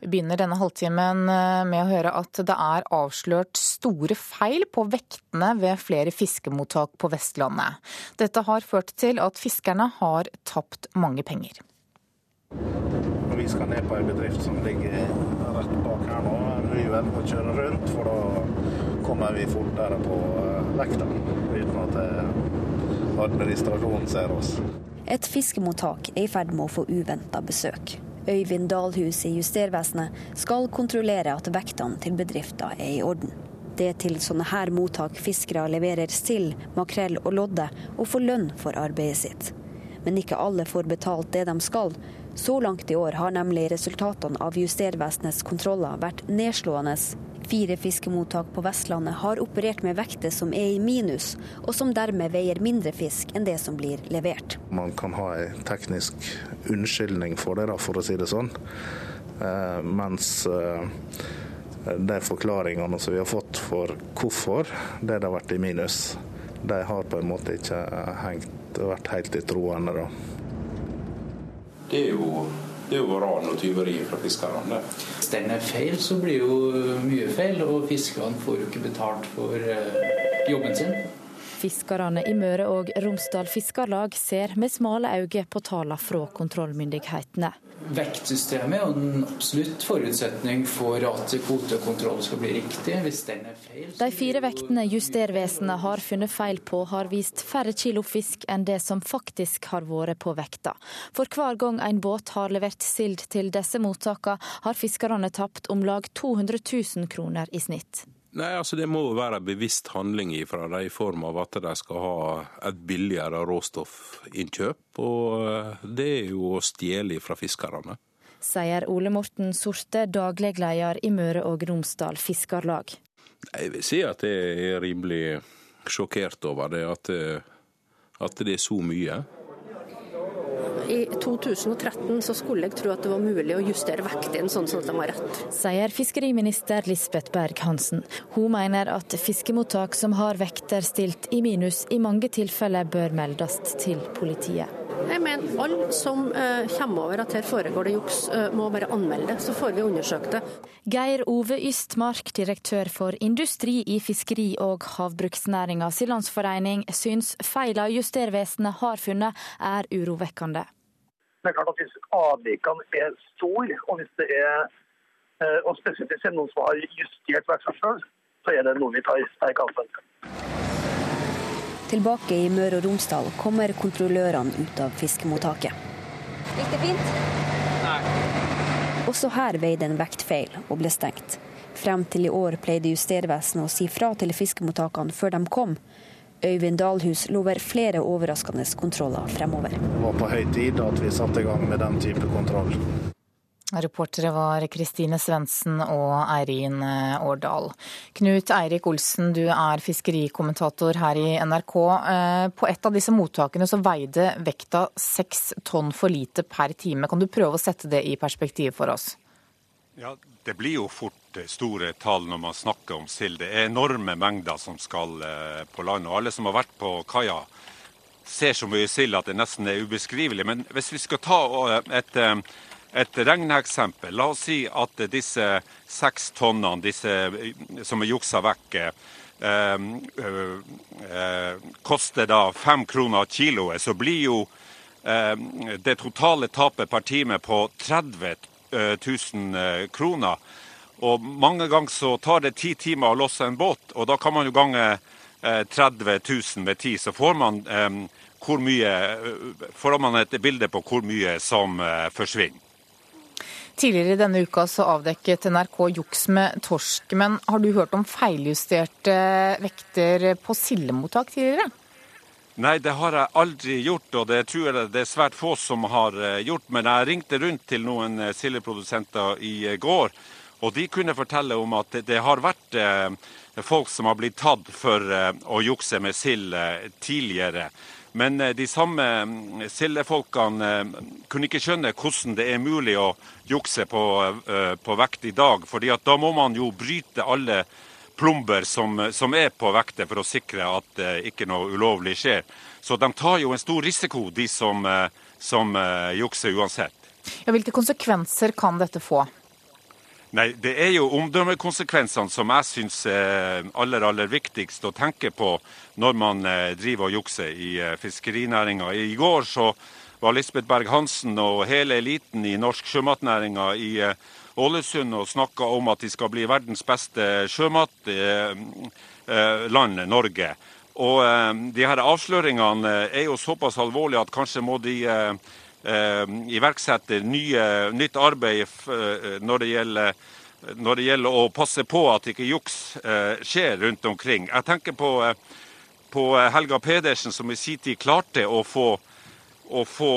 Vi begynner denne halvtimen eh, med å høre at det er avslørt store feil på vektene ved flere fiskemottak på Vestlandet. Dette har ført til at fiskerne har tapt mange penger. Når vi skal ned på en bedrift som ligger rett bak her nå, vi Ryven, å kjøre rundt, for da kommer vi fortere på eh, vekta, uten at eh, administrasjonen ser oss. Et fiskemottak er i ferd med å få uventa besøk. Øyvind Dalhus i Justervesenet skal kontrollere at vektene til bedrifter er i orden. Det er til sånne her mottak fiskere leverer sild, makrell og lodde, og får lønn for arbeidet sitt. Men ikke alle får betalt det de skal. Så langt i år har nemlig resultatene av Justervesenets kontroller vært nedslående. Fire fiskemottak på Vestlandet har operert med vekter som er i minus, og som dermed veier mindre fisk enn det som blir levert. Man kan ha en teknisk unnskyldning for det, da, for å si det sånn. Eh, mens eh, de forklaringene som vi har fått for hvorfor det har vært i minus, de har på en måte ikke hengt, vært helt i troende. da. Det er jo, det er jo ran og tyveri fra fiskerne. Hvis den er feil, så blir jo mye feil, og fiskerne får jo ikke betalt for eh, jobben sin. Fiskerne i Møre og Romsdal Fiskarlag ser med smale øyne på tallene fra kontrollmyndighetene. Vektsystemet er jo en absolutt forutsetning for at kvotekontroll skal bli riktig. Hvis den er feil De fire vektene Justervesenet har funnet feil på, har vist færre kilo fisk enn det som faktisk har vært på vekta. For hver gang en båt har levert sild til disse mottakene, har fiskerne tapt om lag 200 000 kroner i snitt. Nei, altså Det må jo være bevisst handling fra dem i form av at de skal ha et billigere råstoffinnkjøp. Og det er jo å stjele fra fiskerne. Sier Ole Morten Sorte, daglig leder i Møre og Romsdal Fiskarlag. Jeg vil si at jeg er rimelig sjokkert over det, at det, at det er så mye. I 2013 så skulle jeg tro at det var mulig å justere vektene sånn at de var rett. Sier fiskeriminister Lisbeth Berg-Hansen. Hun mener at fiskemottak som har vekter stilt i minus, i mange tilfeller bør meldes til politiet. Jeg mener alle som eh, kommer over at her foregår det juks, eh, må bare anmelde det, så får vi undersøkt det. Geir Ove Ystmark, direktør for industri i fiskeri- og havbruksnæringas landsforening, syns feila Justervesenet har funnet er urovekkende. Det er klart at Hvis avvikene er store, og hvis det er eh, og spesielt hvis det er noen som har justert vekselen selv, så er det noe vi tar sterk avstand til. Tilbake i Møre og Romsdal kommer kontrollørene ut av fiskemottaket. Gikk det fint? Nei. Også her veide en vekt feil og ble stengt. Frem til i år pleide Justervesenet å si fra til fiskemottakene før de kom. Øyvind Dalhus lover flere overraskende kontroller fremover. Det var på høy tid at vi satte i gang med den type kontroll. Reportere var Kristine Svendsen og Eirin Årdal. Knut Eirik Olsen, du er fiskerikommentator her i NRK. Eh, på et av disse mottakene så veide vekta seks tonn for lite per time. Kan du prøve å sette det i perspektiv for oss? Ja, Det blir jo fort store tall når man snakker om sild. Det er enorme mengder som skal eh, på land. Og alle som har vært på kaia, ser så mye sild at det nesten er ubeskrivelig. Men hvis vi skal ta et et regneeksempel. La oss si at disse seks tonnene disse, som er juksa vekk, eh, eh, koster da fem kroner kiloet. Så blir jo eh, det totale tapet per time på 30 000 kroner. Og mange ganger så tar det ti timer å losse en båt, og da kan man jo gange 30 000 med ti. Så får man, mye, får man et bilde på hvor mye som forsvinner. Tidligere denne uka så avdekket NRK juks med torsk. Men har du hørt om feiljusterte vekter på sildemottak tidligere? Nei, det har jeg aldri gjort, og det tror jeg det er svært få som har gjort. Men jeg ringte rundt til noen sildeprodusenter i går, og de kunne fortelle om at det har vært folk som har blitt tatt for å jukse med sild tidligere. Men de samme sildefolkene kunne ikke skjønne hvordan det er mulig å jukse på, på vekt i dag. fordi da må man jo bryte alle plomber som, som, er på vekter for å sikre at ikke noe ulovlig skjer. Så de tar jo en stor risiko, de som, som jukser uansett. Ja, hvilke konsekvenser kan dette få? Nei, Det er jo omdømmekonsekvensene som jeg syns er aller aller viktigst å tenke på når man driver og jukser i fiskerinæringa. I går så var Lisbeth Berg-Hansen og hele eliten i norsk sjømatnæringa i Ålesund og snakka om at de skal bli verdens beste sjømatland, Norge. Og de her avsløringene er jo såpass alvorlige at kanskje må de iverksette nye, nytt arbeid når det, gjelder, når det gjelder å passe på at ikke juks skjer rundt omkring. Jeg tenker på, på Helga Pedersen, som i sin tid klarte å få, å få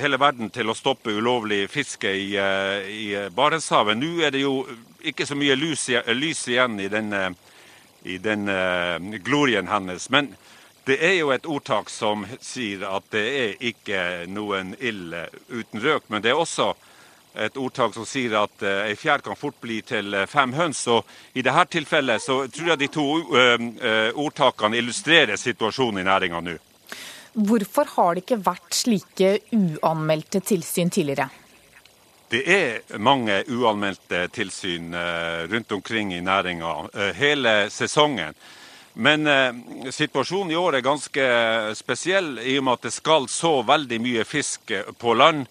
hele verden til å stoppe ulovlig fiske i, i Barentshavet. Nå er det jo ikke så mye lys, lys igjen i den, i den glorien hennes. men det er jo et ordtak som sier at det er ikke noen ild uten røk, men det er også et ordtak som sier at ei fjær kan fort bli til fem høns. Og I dette tilfellet så tror jeg de to ordtakene illustrerer situasjonen i næringa nå. Hvorfor har det ikke vært slike uanmeldte tilsyn tidligere? Det er mange uanmeldte tilsyn rundt omkring i næringa hele sesongen. Men eh, situasjonen i år er ganske spesiell i og med at det skal så veldig mye fisk på land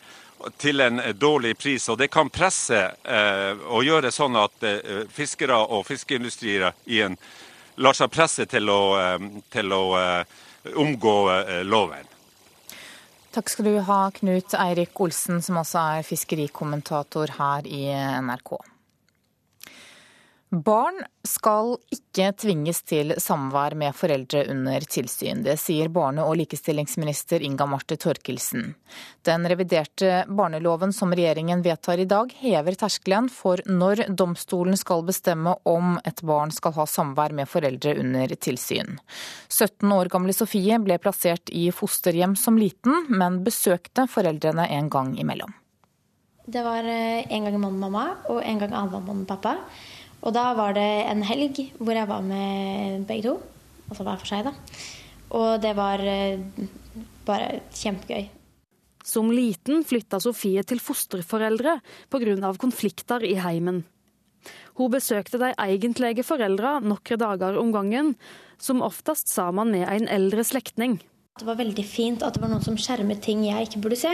til en dårlig pris. Og det kan presse eh, og gjøre sånn at eh, fiskere og fiskeindustrier lar seg presse til å, til å omgå loven. Takk skal du ha, Knut Eirik Olsen, som også er fiskerikommentator her i NRK. Barn skal ikke tvinges til samvær med foreldre under tilsyn. Det sier barne- og likestillingsminister Inga Marte Torkelsen. Den reviderte barneloven som regjeringen vedtar i dag, hever terskelen for når domstolen skal bestemme om et barn skal ha samvær med foreldre under tilsyn. 17 år gamle Sofie ble plassert i fosterhjem som liten, men besøkte foreldrene en gang imellom. Det var en gang og mamma, og en gang annen og pappa. Og da var det en helg hvor jeg var med begge to. Altså hver for seg, da. Og det var bare kjempegøy. Som liten flytta Sofie til fosterforeldre pga. konflikter i heimen. Hun besøkte de egentlige foreldra noen dager om gangen, som oftest sammen med en eldre slektning. Det var veldig fint at det var noen som skjermet ting jeg ikke burde se.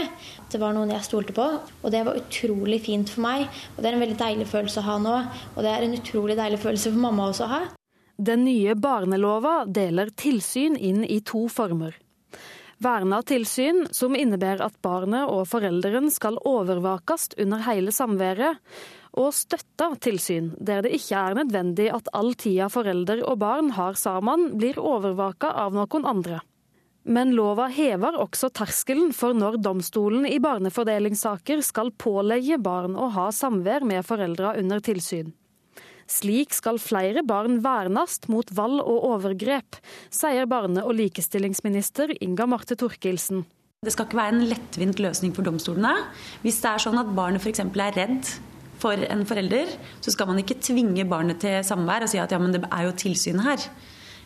Det var noen jeg stolte på, og det var utrolig fint for meg. Og det er en veldig deilig følelse å ha nå, og det er en utrolig deilig følelse for mamma også å ha. Den nye barnelova deler tilsyn inn i to former. Verna tilsyn, som innebærer at barnet og forelderen skal overvakes under hele samværet, og støtta tilsyn, der det ikke er nødvendig at all tida forelder og barn har sammen, blir overvaka av noen andre. Men lova hever også terskelen for når domstolen i barnefordelingssaker skal pålegge barn å ha samvær med foreldra under tilsyn. Slik skal flere barn vernes mot vold og overgrep, sier barne- og likestillingsminister Inga Marte Thorkildsen. Det skal ikke være en lettvint løsning for domstolene. Hvis det er sånn at barnet f.eks. er redd for en forelder, så skal man ikke tvinge barnet til samvær og si at ja, men det er jo tilsyn her.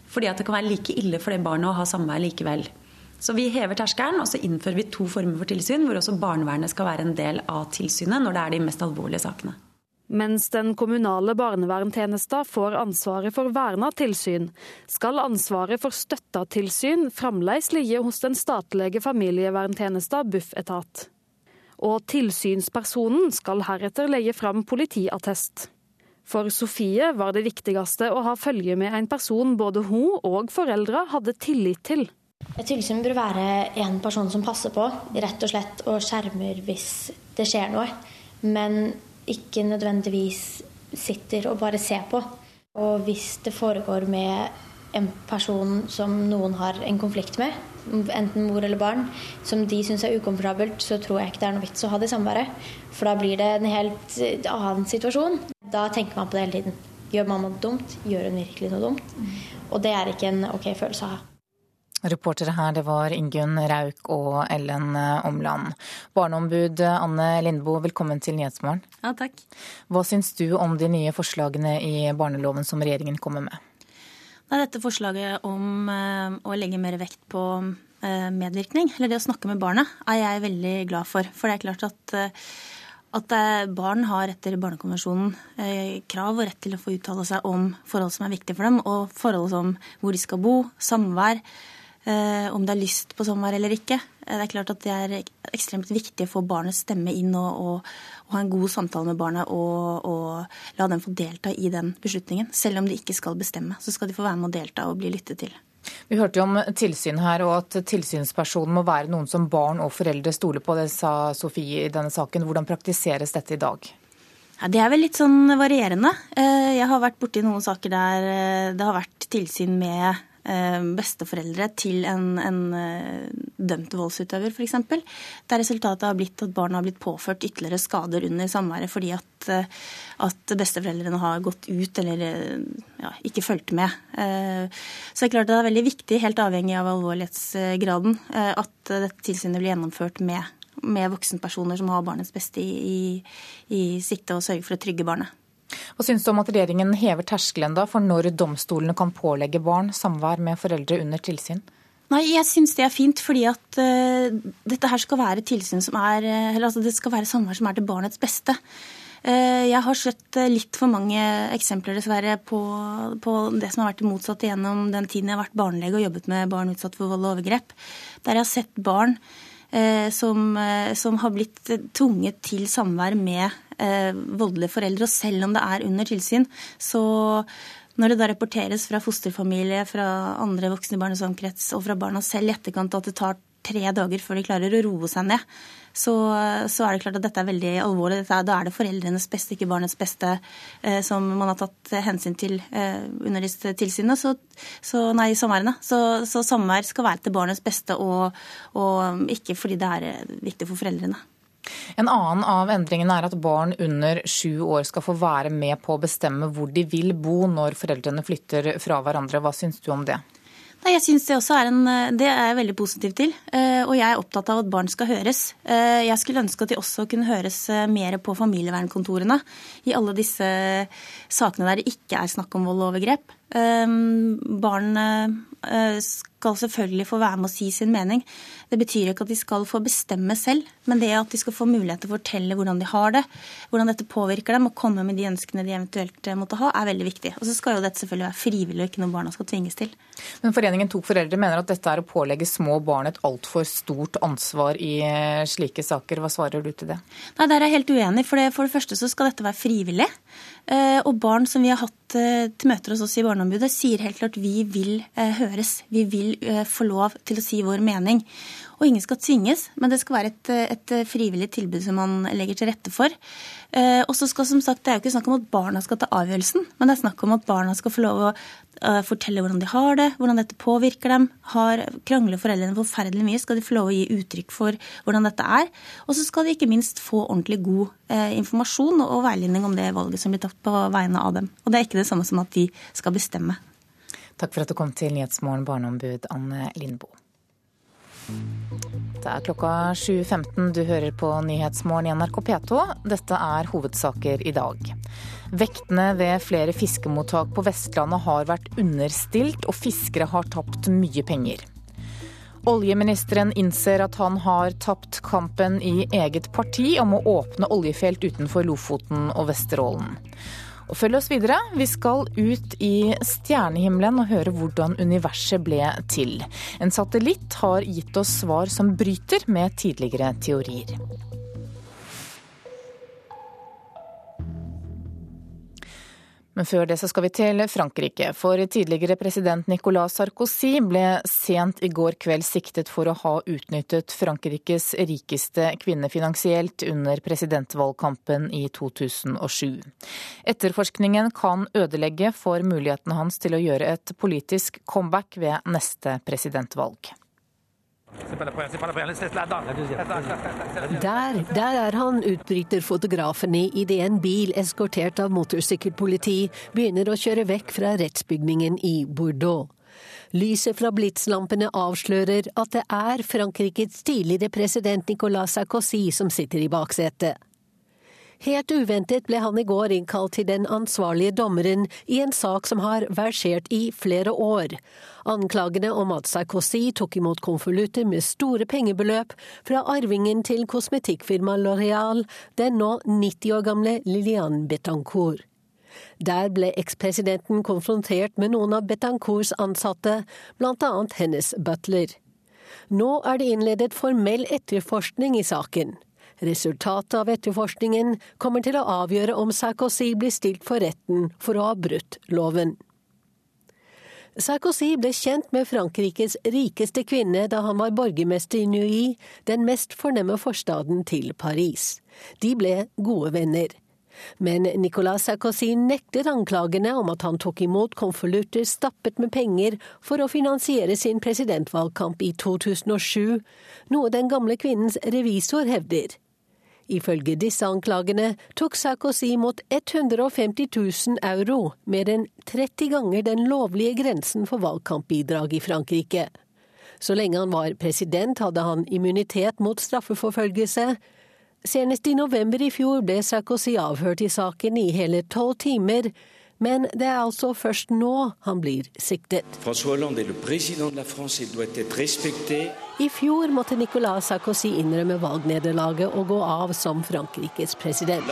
Fordi at det kan være like ille for det barnet å ha samvær likevel. Så vi hever terskelen, og så innfører vi to former for tilsyn, hvor også barnevernet skal være en del av tilsynet når det er de mest alvorlige sakene. Mens den kommunale barnevernstjenesten får ansvaret for verna tilsyn, skal ansvaret for støtta tilsyn fremdeles ligge hos den statlige familieverntjenesten Bufetat. Og tilsynspersonen skal heretter legge fram politiattest. For Sofie var det viktigste å ha følge med en person både hun og foreldra hadde tillit til. Et tilsyn bør være en person som passer på, rett og slett, og skjermer hvis det skjer noe. Men ikke nødvendigvis sitter og bare ser på. Og hvis det foregår med en person som noen har en konflikt med, enten mor eller barn, som de syns er ukomfortabelt, så tror jeg ikke det er noe vits å ha det samværet. For da blir det en helt annen situasjon. Da tenker man på det hele tiden. Gjør mamma noe dumt? Gjør hun virkelig noe dumt? Og det er ikke en ok følelse å ha. Reportere her det var Ingunn Rauk og Ellen Omland. Barneombud Anne Lindboe, velkommen til Nyhetsmorgen. Ja, takk. Hva syns du om de nye forslagene i barneloven som regjeringen kommer med? Nei, dette forslaget om uh, å legge mer vekt på uh, medvirkning, eller det å snakke med barnet, er jeg veldig glad for. For det er klart at, uh, at barn har etter Barnekonvensjonen krav og rett til å få uttale seg om forhold som er viktige for dem, og forhold som hvor de skal bo, samvær, om det er lyst på samvær eller ikke. Det er klart at det er ekstremt viktig å få barnets stemme inn og, og, og ha en god samtale med barnet og, og la dem få delta i den beslutningen. Selv om de ikke skal bestemme, så skal de få være med å delta og bli lyttet til. Vi hørte jo om tilsyn her, og at tilsynspersonen må være noen som barn og foreldre stoler på. Det sa Sofie i denne saken. Hvordan praktiseres dette i dag? Ja, det er vel litt sånn varierende. Jeg har vært borti noen saker der det har vært tilsyn med besteforeldre til en, en dømt voldsutøver, f.eks. Der resultatet har blitt at barna har blitt påført ytterligere skader under samværet fordi at, at besteforeldrene har gått ut eller ja, ikke fulgt med. Så det er klart det er veldig viktig, helt avhengig av alvorlighetsgraden, at dette tilsynet blir gjennomført med, med voksenpersoner som har barnets beste i, i, i sikte og sørger for å trygge barnet. Hva syns du om at regjeringen hever terskelen da for når domstolene kan pålegge barn samvær med foreldre under tilsyn? Nei, jeg syns det er fint, fordi at uh, dette her skal være tilsyn som er Eller altså det skal være samvær som er til barnets beste. Uh, jeg har sett litt for mange eksempler dessverre på, på, det som har vært det motsatte gjennom den tiden jeg har vært barnelege og jobbet med barn utsatt for vold og overgrep. Der jeg har sett barn som, som har blitt tvunget til samvær med voldelige foreldre. Og selv om det er under tilsyn, så når det da rapporteres fra fosterfamilie, fra andre voksne i barnets omkrets og fra barna selv i etterkant at det tar tre dager før de klarer å roe seg ned, så, så, er det klart at dette er veldig alvorlig. Er, da er det foreldrenes beste, ikke barnets beste, eh, som man har tatt hensyn til eh, under disse tilsynene. Så, så nei, samværene. Så, så samvær skal være til barnets beste, og, og ikke fordi det er viktig for foreldrene. En annen av endringene er at barn under sju år skal få være med på å bestemme hvor de vil bo når foreldrene flytter fra hverandre. Hva syns du om det? Nei, jeg synes Det også er en, det er jeg veldig positiv til. Og jeg er opptatt av at barn skal høres. Jeg skulle ønske at de også kunne høres mer på familievernkontorene i alle disse sakene der det ikke er snakk om vold og overgrep. Barn skal selvfølgelig få være med å si sin mening. Det betyr ikke at de skal få bestemme selv, men det at de skal få mulighet til å fortelle hvordan de har det, hvordan dette påvirker dem, og komme med de ønskene de eventuelt måtte ha, er veldig viktig. Og så skal jo dette selvfølgelig være frivillig og ikke noe barna skal tvinges til. Men Foreningen Tok foreldre mener at dette er å pålegge små barn et altfor stort ansvar i slike saker. Hva svarer du til det? Nei, Der er jeg helt uenig. For det, for det første så skal dette være frivillig. Og barn som vi har hatt til møter hos oss i Barneombudet, sier helt klart vi vil høres. Vi vil få lov til å si vår mening. Og ingen skal tvinges, men det skal være et, et frivillig tilbud som man legger til rette for. Eh, og så skal som sagt, Det er jo ikke snakk om at barna skal ta avgjørelsen, men det er snakk om at barna skal få lov å uh, fortelle hvordan de har det, hvordan dette påvirker dem. Har, krangler foreldrene forferdelig mye, skal de få lov å gi uttrykk for hvordan dette er. Og så skal de ikke minst få ordentlig god uh, informasjon og veiledning om det valget som blir tatt på vegne av dem. Og det er ikke det samme som at de skal bestemme. Takk for at du kom til Nyhetsmorgen, barneombud Anne Lindboe. Det er klokka 7.15. Du hører på Nyhetsmorgen i NRK P2. Dette er hovedsaker i dag. Vektene ved flere fiskemottak på Vestlandet har vært understilt, og fiskere har tapt mye penger. Oljeministeren innser at han har tapt kampen i eget parti om å åpne oljefelt utenfor Lofoten og Vesterålen. Og følg oss videre. Vi skal ut i stjernehimmelen og høre hvordan universet ble til. En satellitt har gitt oss svar som bryter med tidligere teorier. Men før det så skal vi til Frankrike. For tidligere president Nicolas Sarkozy ble sent i går kveld siktet for å ha utnyttet Frankrikes rikeste kvinne finansielt under presidentvalgkampen i 2007. Etterforskningen kan ødelegge for muligheten hans til å gjøre et politisk comeback ved neste presidentvalg. Der, der er han, utbryter fotografene idet en bil eskortert av motorsykkelpoliti begynner å kjøre vekk fra rettsbygningen i Bordeaux. Lyset fra blitslampene avslører at det er Frankrikes tidligere president Nicolas Sarkozy som sitter i baksetet. Helt uventet ble han i går innkalt til den ansvarlige dommeren i en sak som har versert i flere år. Anklagene om at Sarkozy tok imot konvolutter med store pengebeløp fra arvingen til kosmetikkfirmaet Loreal, den nå 90 år gamle Liliane Betancourt. Der ble ekspresidenten konfrontert med noen av Betancourts ansatte, annet hennes butler. Nå er det innledet formell etterforskning i saken. Resultatet av etterforskningen kommer til å avgjøre om Sarkozy blir stilt for retten for å ha brutt loven. Sarkozy ble kjent med Frankrikes rikeste kvinne da han var borgermester i Neuilly, den mest fornemme forstaden til Paris. De ble gode venner. Men Nicolas Sarkozy nekter anklagene om at han tok imot konvolutter stappet med penger for å finansiere sin presidentvalgkamp i 2007, noe den gamle kvinnens revisor hevder. Ifølge disse anklagene tok Sarkozy mot 150 000 euro, mer enn 30 ganger den lovlige grensen for valgkampbidrag i Frankrike. Så lenge han var president, hadde han immunitet mot straffeforfølgelse. Senest i november i fjor ble Sarkozy avhørt i saken i hele tolv timer, men det er altså først nå han blir siktet. I fjor måtte Nicolas Sarkozy innrømme valgnederlaget og gå av som Frankrikes president.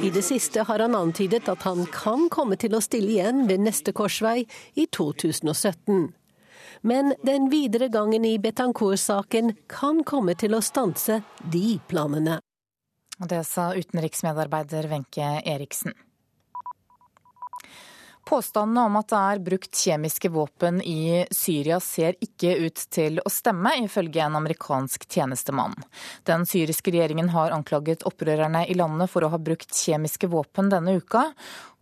I det siste har han antydet at han kan komme til å stille igjen ved neste korsvei i 2017. Men den videre gangen i Betancourt-saken kan komme til å stanse de planene. Det sa utenriksmedarbeider Wenche Eriksen. Påstandene om at det er brukt kjemiske våpen i Syria ser ikke ut til å stemme, ifølge en amerikansk tjenestemann. Den syriske regjeringen har anklaget opprørerne i landet for å ha brukt kjemiske våpen denne uka,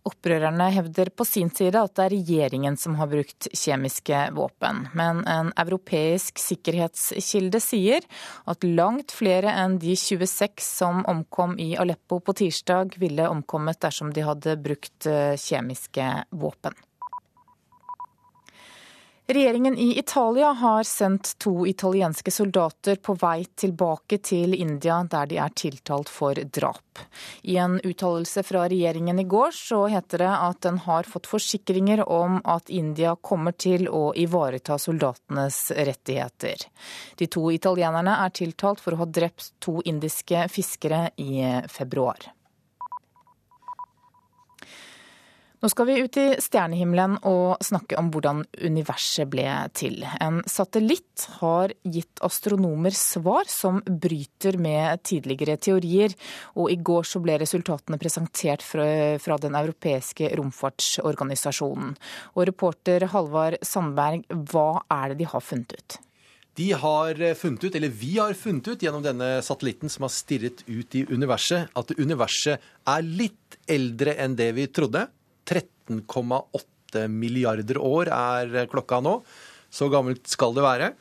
Opprørerne hevder på sin side at det er regjeringen som har brukt kjemiske våpen. Men en europeisk sikkerhetskilde sier at langt flere enn de 26 som omkom i Aleppo på tirsdag, ville omkommet dersom de hadde brukt eh, kjemiske våpen. Regjeringen i Italia har sendt to italienske soldater på vei tilbake til India, der de er tiltalt for drap. I en uttalelse fra regjeringen i går så heter det at den har fått forsikringer om at India kommer til å ivareta soldatenes rettigheter. De to italienerne er tiltalt for å ha drept to indiske fiskere i februar. Nå skal vi ut i stjernehimmelen og snakke om hvordan universet ble til. En satellitt har gitt astronomer svar som bryter med tidligere teorier, og i går så ble resultatene presentert fra, den europeiske romfartsorganisasjonen. Og reporter Halvard Sandberg, hva er det de har funnet ut? De har funnet ut, eller Vi har funnet ut gjennom denne satellitten som har stirret ut i universet, at universet er litt eldre enn det vi trodde. 13,8 milliarder år er klokka nå. Så gammelt skal det være.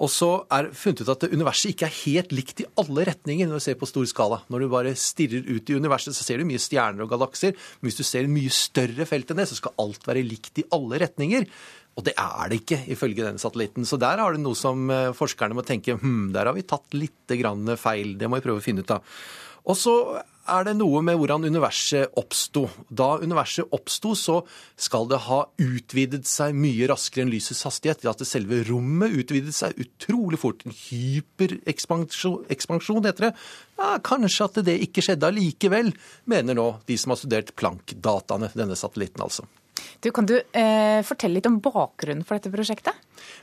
Og så er funnet ut at universet ikke er helt likt i alle retninger når du ser på stor skala. Når du bare stirrer ut i universet, så ser du mye stjerner og galakser. Men hvis du ser en mye større felt enn det, så skal alt være likt i alle retninger. Og det er det ikke, ifølge denne satellitten. Så der har du noe som eh, forskerne må tenke hm, der har vi tatt litt feil. Det må vi prøve å finne ut av. Og så er det noe med hvordan universet oppsto. Da universet oppsto, så skal det ha utvidet seg mye raskere enn lysets hastighet. At selve rommet utvidet seg utrolig fort. En hyperekspansjon, heter det. Ja, kanskje at det ikke skjedde allikevel, mener nå de som har studert Planck-dataene, denne satellitten altså. Du, kan du eh, fortelle litt om bakgrunnen for dette prosjektet?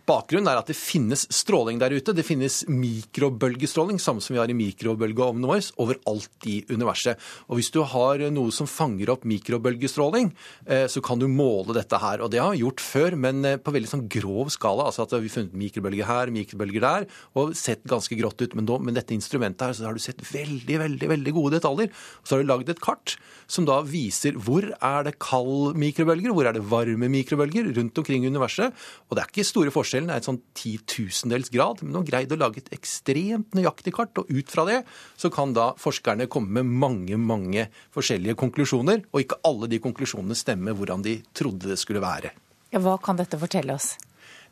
Bakgrunnen er at det finnes stråling der ute. Det finnes mikrobølgestråling, samme som vi har i mikrobølgeovnen vår, overalt i universet. Og Hvis du har noe som fanger opp mikrobølgestråling, eh, så kan du måle dette her. Og Det har vi gjort før, men eh, på veldig sånn grov skala. altså at Vi har funnet mikrobølger her, mikrobølger der, og sett ganske grått ut. Men med dette instrumentet her så har du sett veldig veldig, veldig gode detaljer. Og så har du lagd et kart som da viser hvor er det kald mikrobølger, hvor er det varme mikrobølger rundt omkring i universet. Og det er ikke store forskjellen, det er et sånn titusendels grad, men de har greid å lage et ekstremt nøyaktig kart. Og ut fra det så kan da forskerne komme med mange, mange forskjellige konklusjoner. Og ikke alle de konklusjonene stemmer hvordan de trodde det skulle være. Ja, hva kan dette fortelle oss?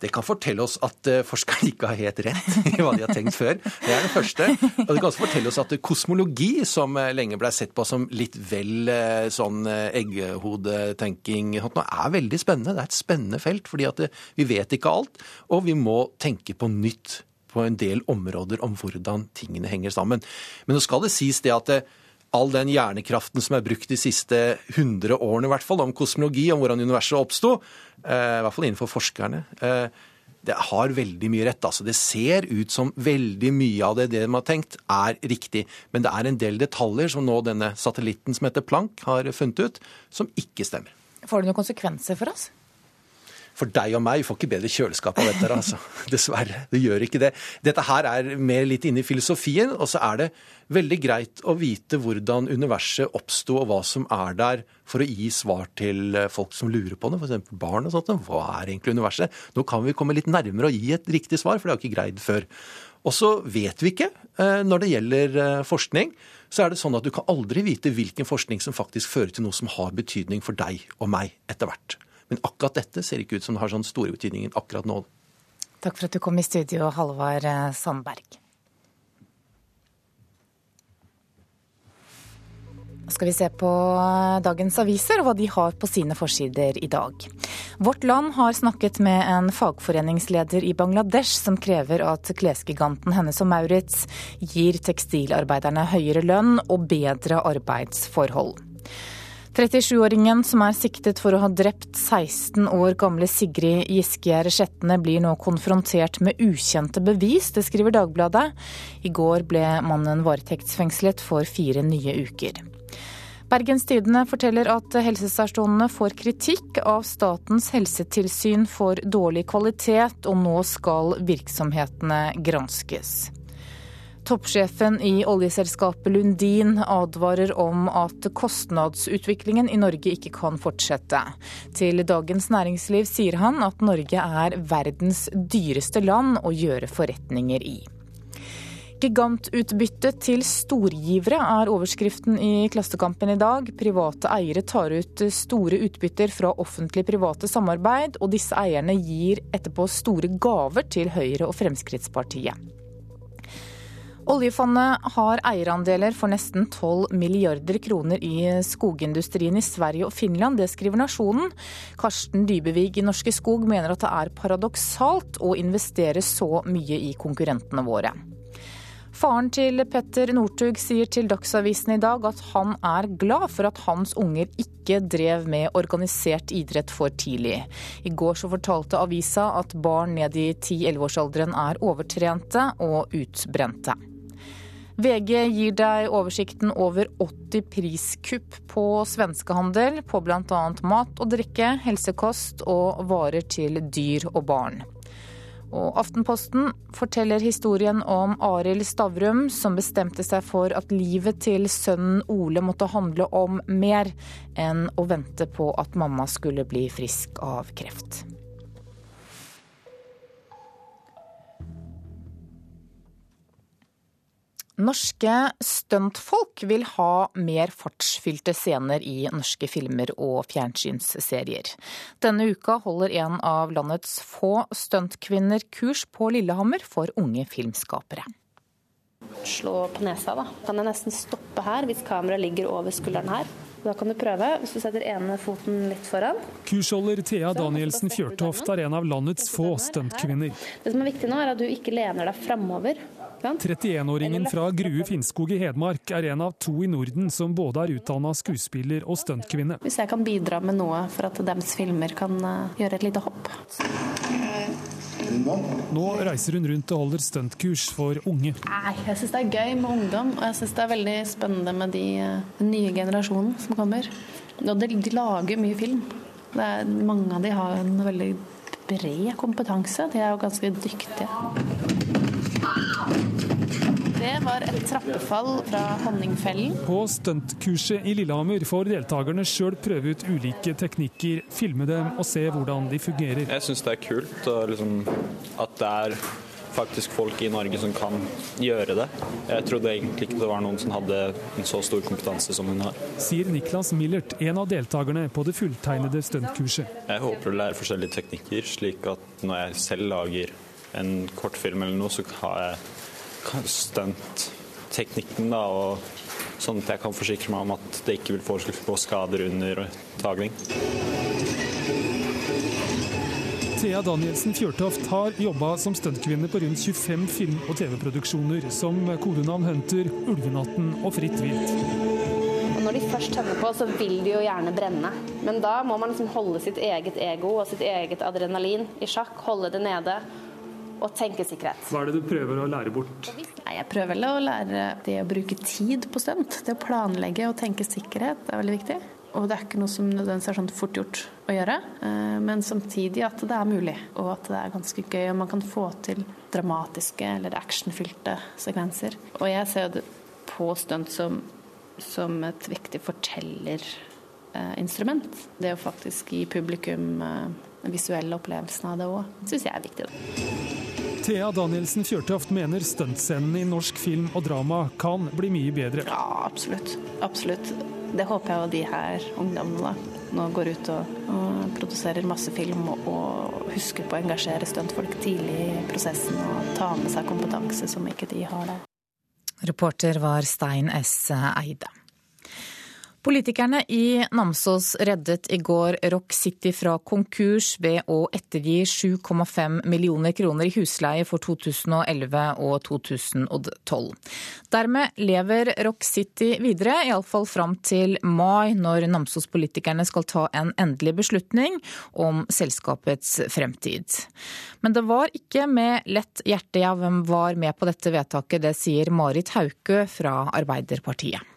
Det kan fortelle oss at eh, forskerne ikke har helt rett i hva de har tenkt før. Det er det første. Og det kan også fortelle oss at kosmologi, som eh, lenge ble sett på som litt vel eh, sånn eggehodetenking, er veldig spennende. Det er et spennende felt, fordi at vi vet ikke alt, og vi må tenke på nytt på en del områder om hvordan tingene henger sammen. Men nå skal det sies det at all den hjernekraften som er brukt de siste 100 årene, i hvert fall, om kosmologi, om hvordan universet oppsto, eh, i hvert fall innenfor forskerne, eh, det har veldig mye rett. altså. Det ser ut som veldig mye av det, det de har tenkt, er riktig. Men det er en del detaljer som nå denne satellitten som heter Planck har funnet ut, som ikke stemmer. Får det noen konsekvenser for oss? For deg og meg får ikke bedre kjøleskap av dette. altså. Dessverre. Det gjør ikke det. Dette her er mer litt inne i filosofien, og så er det veldig greit å vite hvordan universet oppsto, og hva som er der, for å gi svar til eh, folk som lurer på det, f.eks. barn og sånt. Hva er egentlig universet? Nå kan vi komme litt nærmere og gi et riktig svar, for det har vi ikke greid før. Og så vet vi ikke, eh, når det gjelder eh, forskning, så er det sånn at du kan aldri vite hvilken forskning som faktisk fører til noe som har betydning for deg og meg etter hvert. Men akkurat dette ser ikke ut som det har sånn store betydninger akkurat nå. Takk for at du kom i studio, Halvard eh, Sandberg. Skal vi se på eh, dagens aviser og hva de har på sine forsider i dag. Vårt Land har snakket med en fagforeningsleder i Bangladesh som krever at klesgiganten Hennes og Maurits gir tekstilarbeiderne høyere lønn og bedre arbeidsforhold. 37-åringen som er siktet for å ha drept 16 år gamle Sigrid Giskegjerde Skjetne, blir nå konfrontert med ukjente bevis, det skriver Dagbladet. I går ble mannen varetektsfengslet for fire nye uker. Bergens Tidende forteller at helsestasjonene får kritikk av Statens helsetilsyn for dårlig kvalitet, og nå skal virksomhetene granskes. Toppsjefen i oljeselskapet Lundin advarer om at kostnadsutviklingen i Norge ikke kan fortsette. Til Dagens Næringsliv sier han at Norge er verdens dyreste land å gjøre forretninger i. Gigantutbytte til storgivere er overskriften i Klassekampen i dag. Private eiere tar ut store utbytter fra offentlig-private samarbeid, og disse eierne gir etterpå store gaver til Høyre og Fremskrittspartiet. Oljefondet har eierandeler for nesten 12 milliarder kroner i skogindustrien i Sverige og Finland. Det skriver Nasjonen. Karsten Dybevig i Norske Skog mener at det er paradoksalt å investere så mye i konkurrentene våre. Faren til Petter Northug sier til Dagsavisen i dag at han er glad for at hans unger ikke drev med organisert idrett for tidlig. I går så fortalte avisa at barn ned i 10-11-årsalderen er overtrente og utbrente. VG gir deg oversikten over 80 priskupp på svenskehandel på bl.a. mat og drikke, helsekost og varer til dyr og barn. Og Aftenposten forteller historien om Arild Stavrum, som bestemte seg for at livet til sønnen Ole måtte handle om mer enn å vente på at mamma skulle bli frisk av kreft. Norske stuntfolk vil ha mer fartsfylte scener i norske filmer og fjernsynsserier. Denne uka holder en av landets få stuntkvinner kurs på Lillehammer for unge filmskapere. Slå på nesa, da. Kan jeg nesten stoppe her hvis kameraet ligger over skulderen her. Da kan du prøve, hvis du setter ene foten litt foran. Kursholder Thea Danielsen Fjørtoft er en av landets få stuntkvinner. Det som er viktig nå, er at du ikke lener deg framover. 31-åringen fra Grue Finnskog i Hedmark er en av to i Norden som både er utdanna skuespiller og stuntkvinne. Hvis jeg kan bidra med noe for at deres filmer kan eh, gjøre et lite hopp. Nå reiser hun rundt og holder stuntkurs for unge. Jeg syns det er gøy med ungdom, og jeg syns det er veldig spennende med de uh, nye generasjonen som kommer. Og de, de lager mye film. Er, mange av de har en veldig bred kompetanse. De er jo ganske dyktige. Det var et trappefall fra Honningfellen. På stuntkurset i Lillehammer får deltakerne sjøl prøve ut ulike teknikker, filme dem og se hvordan de fungerer. Jeg syns det er kult liksom, at det er faktisk folk i Norge som kan gjøre det. Jeg trodde egentlig ikke det var noen som hadde en så stor kompetanse som hun har. Sier Niklas Millert, en av deltakerne på det fulltegnede stuntkurset. Jeg håper å lære forskjellige teknikker, slik at når jeg selv lager en kortfilm eller noe, så har jeg stuntteknikken, da, og sånn at jeg kan forsikre meg om at det ikke vil foreslå skader under tagning. Thea Danielsen Fjørtoft har jobba som stuntkvinne på rundt 25 film- og TV-produksjoner, som kodenavn Hunter, Ulvenatten og Fritt vilt. Når de først tenner på, så vil de jo gjerne brenne. Men da må man liksom holde sitt eget ego og sitt eget adrenalin i sjakk, holde det nede og tenke sikkerhet. Hva er det du prøver å lære bort? Jeg prøver vel å lære det å bruke tid på stunt. Det å planlegge og tenke sikkerhet er veldig viktig. Og det er ikke noe som nødvendigvis er sånn fort gjort å gjøre, eh, men samtidig at det er mulig, og at det er ganske gøy. Og man kan få til dramatiske eller actionfylte sekvenser. Og jeg ser det på stunt som, som et viktig fortellerinstrument. Det å faktisk gi publikum den visuelle opplevelsen av det òg, syns jeg er viktig. Thea Danielsen Fjørtoft mener stuntscenene i norsk film og drama kan bli mye bedre. Ja, absolutt. Absolutt. Det håper jeg jo de her ungdommene da, nå går ut og, og produserer masse film og, og, husker på å engasjere stuntfolk tidlig i prosessen og ta med seg kompetanse som ikke de har da. Reporter var Stein S. Eide. Politikerne i Namsos reddet i går Rock City fra konkurs ved å ettergi 7,5 millioner kroner i husleie for 2011 og 2012. Dermed lever Rock City videre, iallfall fram til mai, når Namsos-politikerne skal ta en endelig beslutning om selskapets fremtid. Men det var ikke med lett hjerte jeg var med på dette vedtaket, det sier Marit Hauke fra Arbeiderpartiet.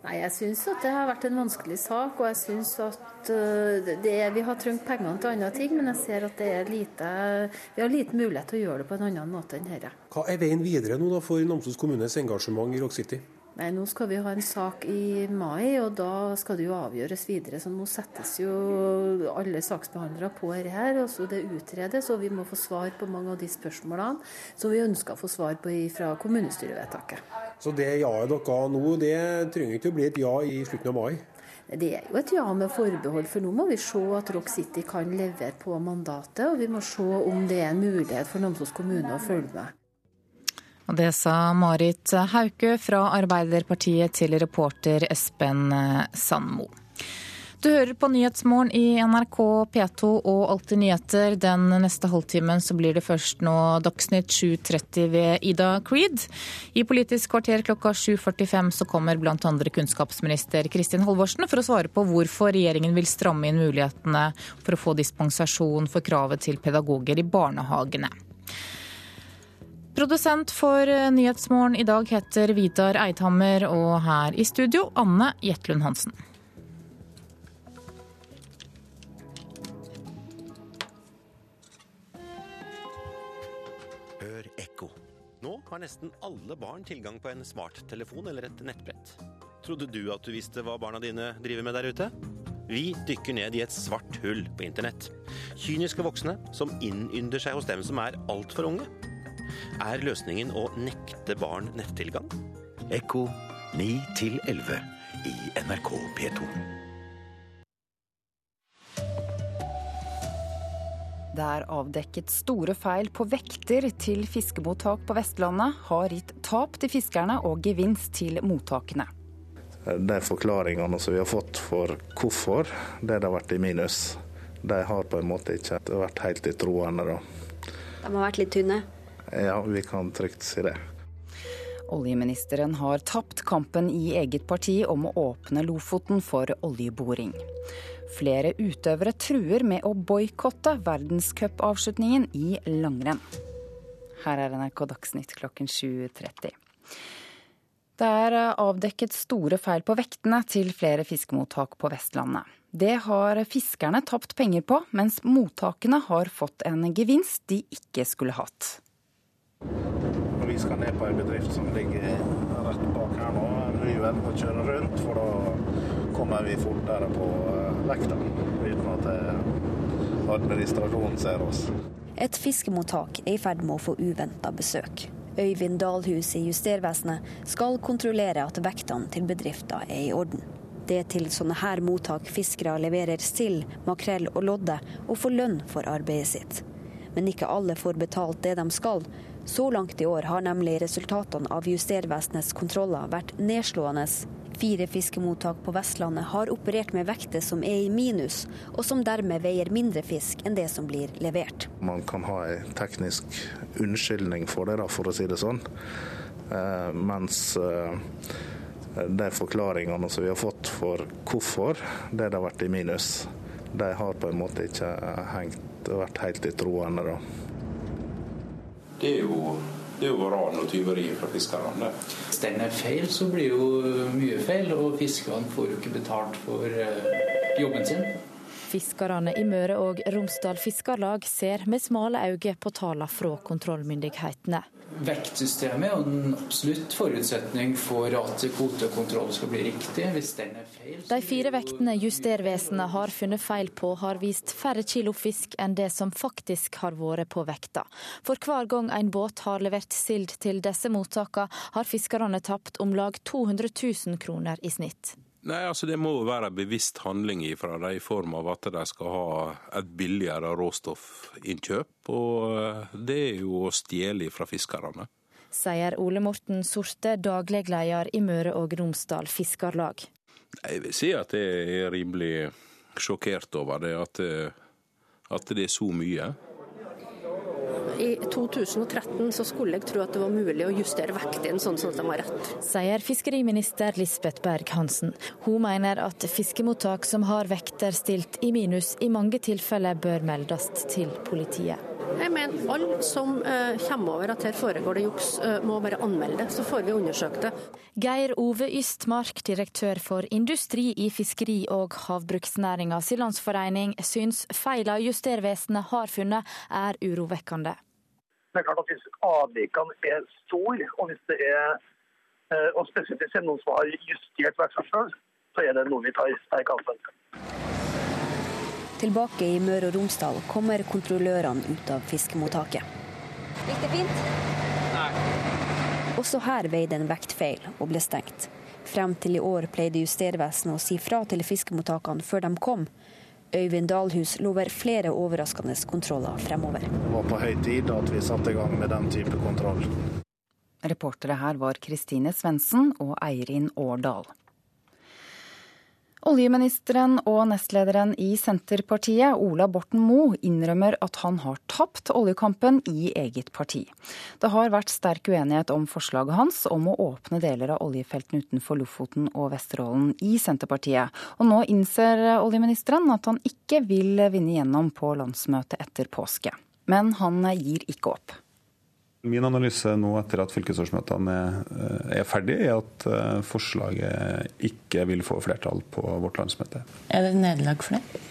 Nei, Jeg syns at det har vært en vanskelig sak, og jeg syns at uh, det, vi har trengt pengene til andre ting. Men jeg ser at er lite, vi har liten mulighet til å gjøre det på en annen måte enn dette. Hva er veien videre nå da for Namsos kommunes engasjement i Rock City? Nei, Nå skal vi ha en sak i mai, og da skal det jo avgjøres videre. Så nå settes jo alle saksbehandlere på her, og så det utredes. Og vi må få svar på mange av de spørsmålene som vi ønsker å få svar på fra kommunestyrevedtaket. Så det ja-et dere nå, det trenger ikke å bli et ja i slutten av mai? Det er jo et ja med forbehold, for nå må vi se at Rock City kan levere på mandatet. Og vi må se om det er en mulighet for Namsos kommune å følge med. Og det sa Marit Hauke fra Arbeiderpartiet til reporter Espen Sandmo. Du hører på Nyhetsmorgen i NRK P2 og Alltid nyheter. Den neste halvtimen så blir det først nå Dagsnytt 7.30 ved Ida Creed. I Politisk kvarter klokka 7.45 så kommer bl.a. kunnskapsminister Kristin Halvorsen for å svare på hvorfor regjeringen vil stramme inn mulighetene for å få dispensasjon for kravet til pedagoger i barnehagene. Produsent for Nyhetsmorgen i dag heter Vidar Eidhammer, og her i studio Anne Jetlund Hansen. Hør ekko. Nå har nesten alle barn tilgang på en smarttelefon eller et nettbrett. Trodde du at du visste hva barna dine driver med der ute? Vi dykker ned i et svart hull på internett. Kyniske voksne som innynder seg hos dem som er altfor unge. Er løsningen å nekte barn nettilgang? Ekko 9 11 i NRK P2. Det er avdekket store feil på vekter til fiskemottak på Vestlandet, har gitt tap til fiskerne og gevinst til mottakene. De forklaringene som vi har fått for hvorfor det har vært i minus, de har på en måte ikke vært helt i troende. De har vært litt tynne? Ja, vi kan trygt si det. Oljeministeren har tapt kampen i eget parti om å åpne Lofoten for oljeboring. Flere utøvere truer med å boikotte verdenscupavslutningen i langrenn. Her er NRK Dagsnytt klokken 7.30. Det er avdekket store feil på vektene til flere fiskemottak på Vestlandet. Det har fiskerne tapt penger på, mens mottakene har fått en gevinst de ikke skulle hatt. Vi skal ned på en bedrift som ligger rett bak her nå, Ryven, og kjøre rundt. For da kommer vi fortere på eh, vekta, uten at eh, administrasjonen ser oss. Et fiskemottak er i ferd med å få uventa besøk. Øyvind Dalhus i Justervesenet skal kontrollere at vektene til bedriften er i orden. Det er til sånne her mottak fiskere leverer sild, makrell og lodde, og får lønn for arbeidet sitt. Men ikke alle får betalt det de skal. Så langt i år har nemlig resultatene av Justervesenets kontroller vært nedslående. Fire fiskemottak på Vestlandet har operert med vekter som er i minus, og som dermed veier mindre fisk enn det som blir levert. Man kan ha en teknisk unnskyldning for det, da, for å si det sånn. Eh, mens eh, de forklaringene som vi har fått for hvorfor det har vært i minus, de har på en måte ikke hengt, vært helt i troende. da. Det er jo, det er jo ran og tyveri fra fiskerne. Hvis den er feil, så blir jo mye feil, og fiskerne får jo ikke betalt for eh, jobben sin. Fiskerne i Møre og Romsdal Fiskarlag ser med smale øyne på tallene fra kontrollmyndighetene. Vektsystemet er en absolutt forutsetning for at kvotekontroll skal bli riktig. Hvis den er feil De fire vektene Justervesenet har funnet feil på, har vist færre kilo fisk enn det som faktisk har vært på vekta. For hver gang en båt har levert sild til disse mottakene, har fiskerne tapt om lag 200 000 kroner i snitt. Nei, altså Det må være bevisst handling fra dem i form av at de skal ha et billigere råstoffinnkjøp. Og det er jo å stjele fra fiskerne. Sier Ole Morten Sorte, daglig leder i Møre og Romsdal Fiskarlag. Jeg vil si at jeg er rimelig sjokkert over det, at, at det er så mye. I 2013 så skulle jeg tro at det var mulig å justere vektene sånn at de var rett. Sier fiskeriminister Lisbeth Berg-Hansen. Hun mener at fiskemottak som har vekter stilt i minus, i mange tilfeller bør meldes til politiet. Jeg mener alle som eh, kommer over at her foregår det juks, eh, må bare anmelde det, så får vi undersøkt det. Geir Ove Ystmark, direktør for industri i fiskeri- og havbruksnæringas landsforening, syns feila Justervesenet har funnet er urovekkende. Det er klart at Hvis avvikene er store, og hvis det er eh, og spesielt hvis det er noen som har justert vekta sjøl, så er det noe vi tar sterk avstand. Tilbake i Møre og Romsdal kommer kontrollørene ut av fiskemottaket. Gikk det fint? Nei. Også her veide en vektfeil og ble stengt. Frem til i år pleide Justervesenet å si fra til fiskemottakene før de kom. Øyvind Dalhus lover flere overraskende kontroller fremover. Det var på høy tid at vi satte i gang med den type kontroll. Reportere her var Kristine Svendsen og Eirin Årdal. Oljeministeren og nestlederen i Senterpartiet, Ola Borten Moe, innrømmer at han har tapt oljekampen i eget parti. Det har vært sterk uenighet om forslaget hans om å åpne deler av oljefeltene utenfor Lofoten og Vesterålen i Senterpartiet. Og nå innser oljeministeren at han ikke vil vinne gjennom på landsmøtet etter påske. Men han gir ikke opp. Min analyse nå etter at fylkesårsmøtene er ferdig, er at eh, forslaget ikke vil få flertall på vårt landsmøte. Er det et nederlag for det?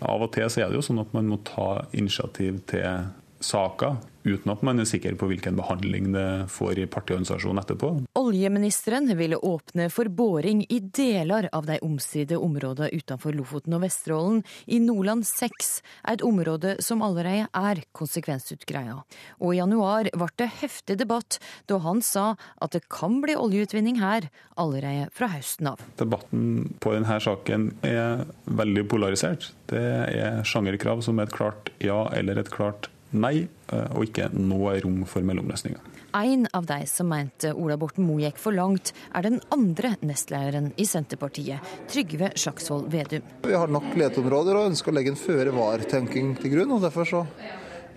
Av og til så er det jo sånn at man må ta initiativ til saker uten at man er sikker på hvilken behandling det får i partiorganisasjonen etterpå. Oljeministeren ville åpne for boring i deler av de omstridte områdene utenfor Lofoten og Vesterålen. I Nordland 6, et område som allerede er konsekvensutgreia. Og i januar ble det heftig debatt da han sa at det kan bli oljeutvinning her allerede fra høsten av. Debatten på denne saken er veldig polarisert. Det er sjangerkrav som er et klart ja eller et klart nei, eh, og ikke noe rom for mellomløsninger. En av de som mente Ola Borten Moe gikk for langt, er den andre nestlederen i Senterpartiet, Trygve Slagsvold Vedum. Vi har nok leteområder og ønsker å legge en føre-var-tenking til grunn. og Derfor så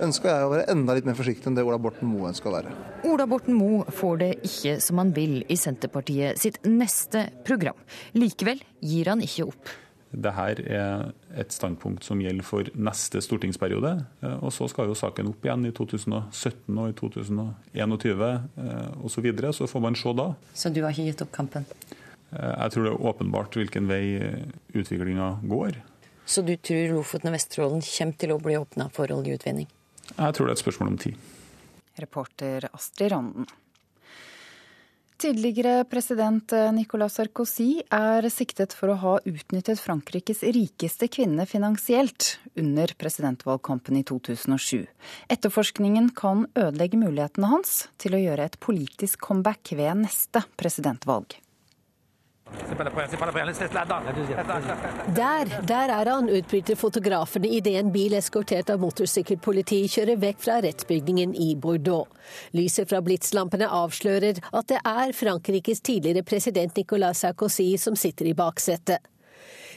ønsker jeg å være enda litt mer forsiktig enn det Ola Borten Moe ønsker å være. Ola Borten Moe får det ikke som han vil i Senterpartiet sitt neste program. Likevel gir han ikke opp. Dette er et standpunkt som gjelder for neste stortingsperiode. Eh, og Så skal jo saken opp igjen i 2017 og i 2021 osv. Så, videre. så får man se da. Så du har ikke gitt opp kampen? Eh, jeg tror det er åpenbart hvilken vei utviklinga går. Så du tror Lofoten og Vesterålen kommer til å bli åpna for oljeutvinning? Jeg tror det er et spørsmål om tid. Reporter Astrid Randen. Tidligere president Nicolas Sarkozy er siktet for å ha utnyttet Frankrikes rikeste kvinne finansielt under presidentvalgkampen i 2007. Etterforskningen kan ødelegge mulighetene hans til å gjøre et politisk comeback ved neste presidentvalg. Der, der er han, utbryter fotografene idet en bil eskortert av motorsykkelpoliti kjører vekk fra rettsbygningen i Bordeaux. Lyset fra blitslampene avslører at det er Frankrikes tidligere president Nicolas Sarkozy som sitter i baksetet.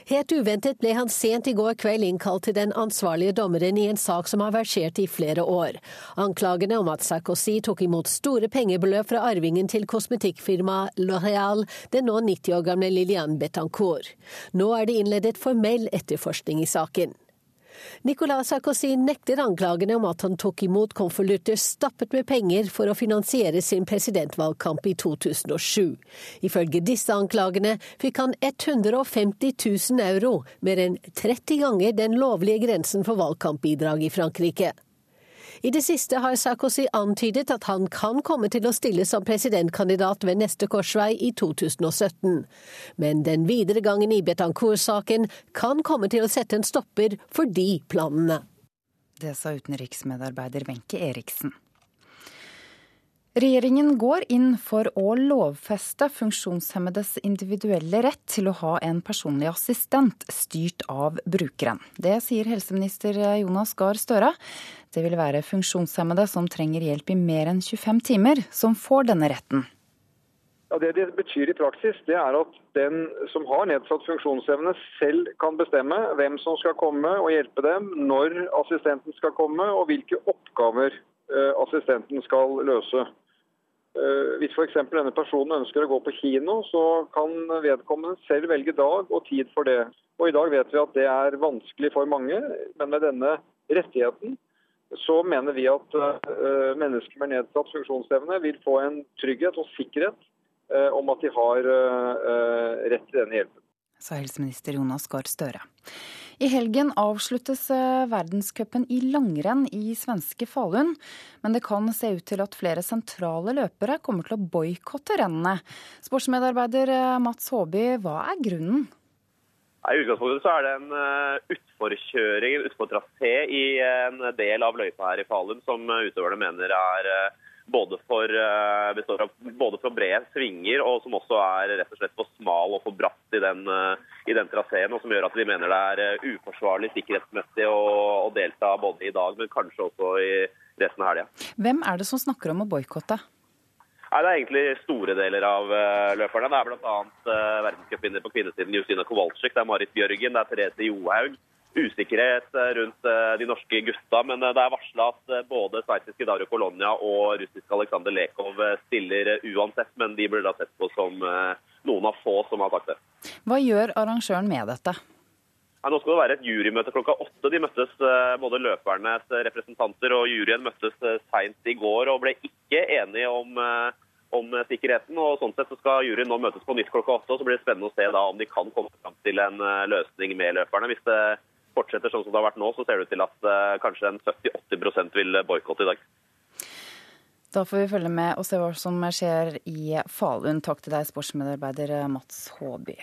Helt uventet ble han sent i går kveld innkalt til den ansvarlige dommeren i en sak som har versert i flere år. Anklagene om at Sarkozy tok imot store pengebeløp fra arvingen til kosmetikkfirmaet Loreal, den nå 90 år gamle Liliane Betancourt. Nå er det innledet formell etterforskning i saken. Nicolas Sarkozy nekter anklagene om at han tok imot konvolutter stappet med penger for å finansiere sin presidentvalgkamp i 2007. Ifølge disse anklagene fikk han 150 000 euro, mer enn 30 ganger den lovlige grensen for valgkampbidrag i Frankrike. I det siste har Sarkozy antydet at han kan komme til å stille som presidentkandidat ved neste korsvei i 2017. Men den videre gangen i Betancourt-saken kan komme til å sette en stopper for de planene. Det sa utenriksmedarbeider Wenche Eriksen. Regjeringen går inn for å lovfeste funksjonshemmedes individuelle rett til å ha en personlig assistent styrt av brukeren. Det sier helseminister Jonas Gahr Støre. Det vil være funksjonshemmede som trenger hjelp i mer enn 25 timer, som får denne retten. Ja, det det betyr i praksis, det er at den som har nedsatt funksjonsevne, selv kan bestemme hvem som skal komme og hjelpe dem, når assistenten skal komme og hvilke oppgaver eh, assistenten skal løse. Eh, hvis f.eks. denne personen ønsker å gå på kino, så kan vedkommende selv velge dag og tid for det. Og I dag vet vi at det er vanskelig for mange, men med denne rettigheten så mener vi at uh, mennesker med nedsatt funksjonsevne vil få en trygghet og sikkerhet uh, om at de har uh, rett til denne hjelpen. Sa helseminister Jonas Gahr Støre. I helgen avsluttes verdenscupen i langrenn i svenske Falun. Men det kan se ut til at flere sentrale løpere kommer til å boikotte rennene. Sportsmedarbeider Mats Håby, hva er grunnen? I utgangspunktet så er det en utforkjøring, en utfortrasé i en del av løypa her i Falun som utøverne mener er både for, består av både for brede svinger og som også er rett og slett for smal og for bratt i den, i den traseen. Og som gjør at de mener det er uforsvarlig sikkerhetsmessig å, å delta både i dag, men kanskje også i resten av helga. Hvem er det som snakker om å boikotte? Nei, Det er egentlig store deler av uh, løperne. Det er bl.a. Uh, verdenscupvinner på kvinnesiden Justina Kowalczyk, det er Marit Bjørgen, det er Therese Johaug. Usikkerhet uh, rundt de norske gutta, men det er varsla at både sveitsiske Dario Colonia og russiske Aleksandr Lekov stiller uansett, men de blir da sett på som noen av få som har sagt det. Hva gjør arrangøren med dette? Nå skal det være et jurymøte klokka åtte. De møttes både løpernes representanter og juryen møttes seint i går og ble ikke enige om om sikkerheten. og Sånn sett så skal juryen nå møtes på nytt klokka åtte. og Så blir det spennende å se da om de kan komme fram til en eh, løsning med løperne. Hvis det fortsetter sånn som det har vært nå, så ser det ut til at uh, kanskje en 70-80 vil boikotte i dag. Da får vi følge med og se hva som skjer i Falun. Takk til deg, sportsmedarbeider Mats Håby.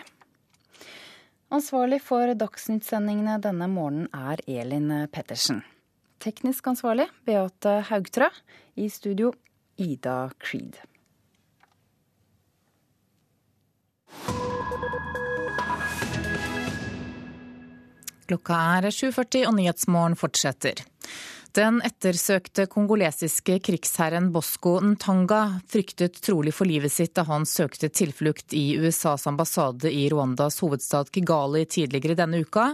Ansvarlig for Dagsnytt-sendingene denne morgenen er Elin Pettersen. Teknisk ansvarlig Beate Haugtrø. I studio Ida Creed. Klokka er 7.40 og Nyhetsmorgen fortsetter. Den ettersøkte kongolesiske krigsherren Bosco Ntanga fryktet trolig for livet sitt da han søkte tilflukt i USAs ambassade i Rwandas hovedstad Kigali tidligere denne uka.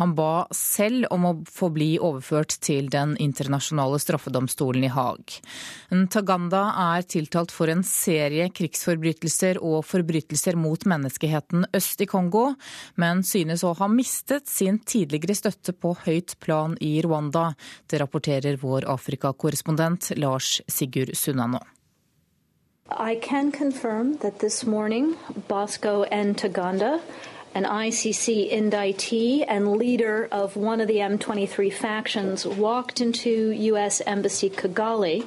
Han ba selv om å få bli overført til Den internasjonale straffedomstolen i Haag. Ntaganda er tiltalt for en serie krigsforbrytelser og forbrytelser mot menneskeheten øst i Kongo, men synes å ha mistet sin tidligere støtte på høyt plan i Rwanda. Det rapporterer vår Afrikakorrespondent Lars Sigurd Sunnanå. I can confirm that this morning Bosco N. Taganda, an ICC indictee and leader of one of the M23 factions, walked into U.S. Embassy Kigali.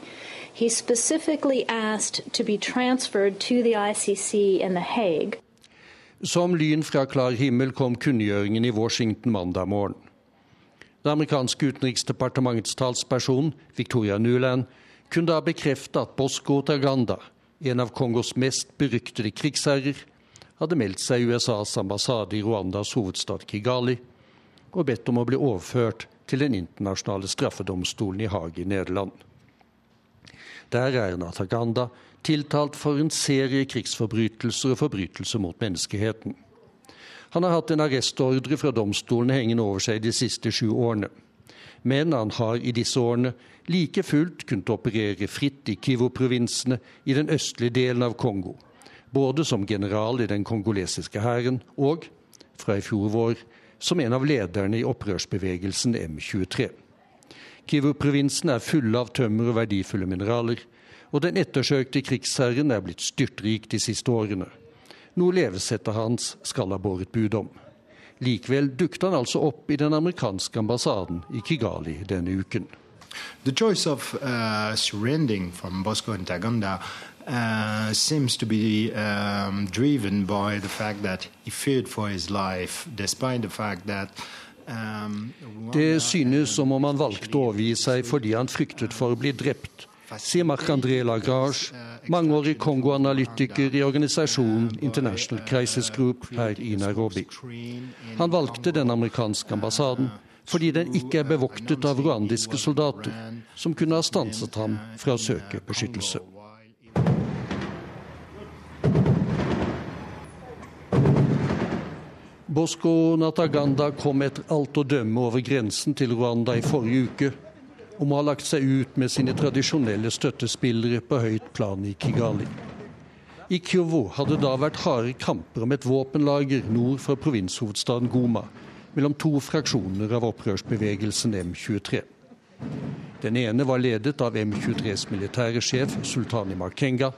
He specifically asked to be transferred to the ICC in The Hague. Som lyn fra klar himmel kom kunngjøringen i Washington mandag morgen. Det amerikanske utenriksdepartementets talsperson, Victoria Nuland, kunne da bekrefte at Bosco Taganda, en av Kongos mest beryktede krigsherrer, hadde meldt seg i USAs ambassade i Rwandas hovedstad Kigali og bedt om å bli overført til den internasjonale straffedomstolen i Haag i Nederland. Der er Nataganda tiltalt for en serie krigsforbrytelser og forbrytelser mot menneskeheten. Han har hatt en arrestordre fra domstolene hengende over seg de siste sju årene. Men han har i disse årene like fullt kunnet operere fritt i Kivu-provinsene i den østlige delen av Kongo. Både som general i den kongolesiske hæren og, fra i fjor vår, som en av lederne i opprørsbevegelsen M23. Kivu-provinsen er fulle av tømmer og verdifulle mineraler, og den ettersøkte krigsherren er blitt styrtrik de siste årene noe levesettet hans skal ha båret bud om. Likevel dukket han altså opp i den amerikanske ambassaden i Kigali denne uken. The choice of uh, surrendering from Bosco and Taganda uh, seems to be um, driven by the fact that he feared for his life, despite the fact that um, Det synes som om han valgte å overgi seg fordi han fryktet for å bli drept, sier Marc-André Lagrage, mangeårig Kongo-analytiker i organisasjonen International Crisis Group her i Nairobi. Han valgte den amerikanske ambassaden fordi den ikke er bevoktet av rwandiske soldater, som kunne ha stanset ham fra å søke beskyttelse. Bosco Nataganda kom etter alt å dømme over grensen til Rwanda i forrige uke om å ha lagt seg ut med sine tradisjonelle støttespillere på høyt plan i Kigali. I Kyovo hadde da vært harde kamper om et våpenlager nord for provinshovedstaden Goma, mellom to fraksjoner av opprørsbevegelsen M23. Den ene var ledet av M23s militære sjef Sultani Makenga.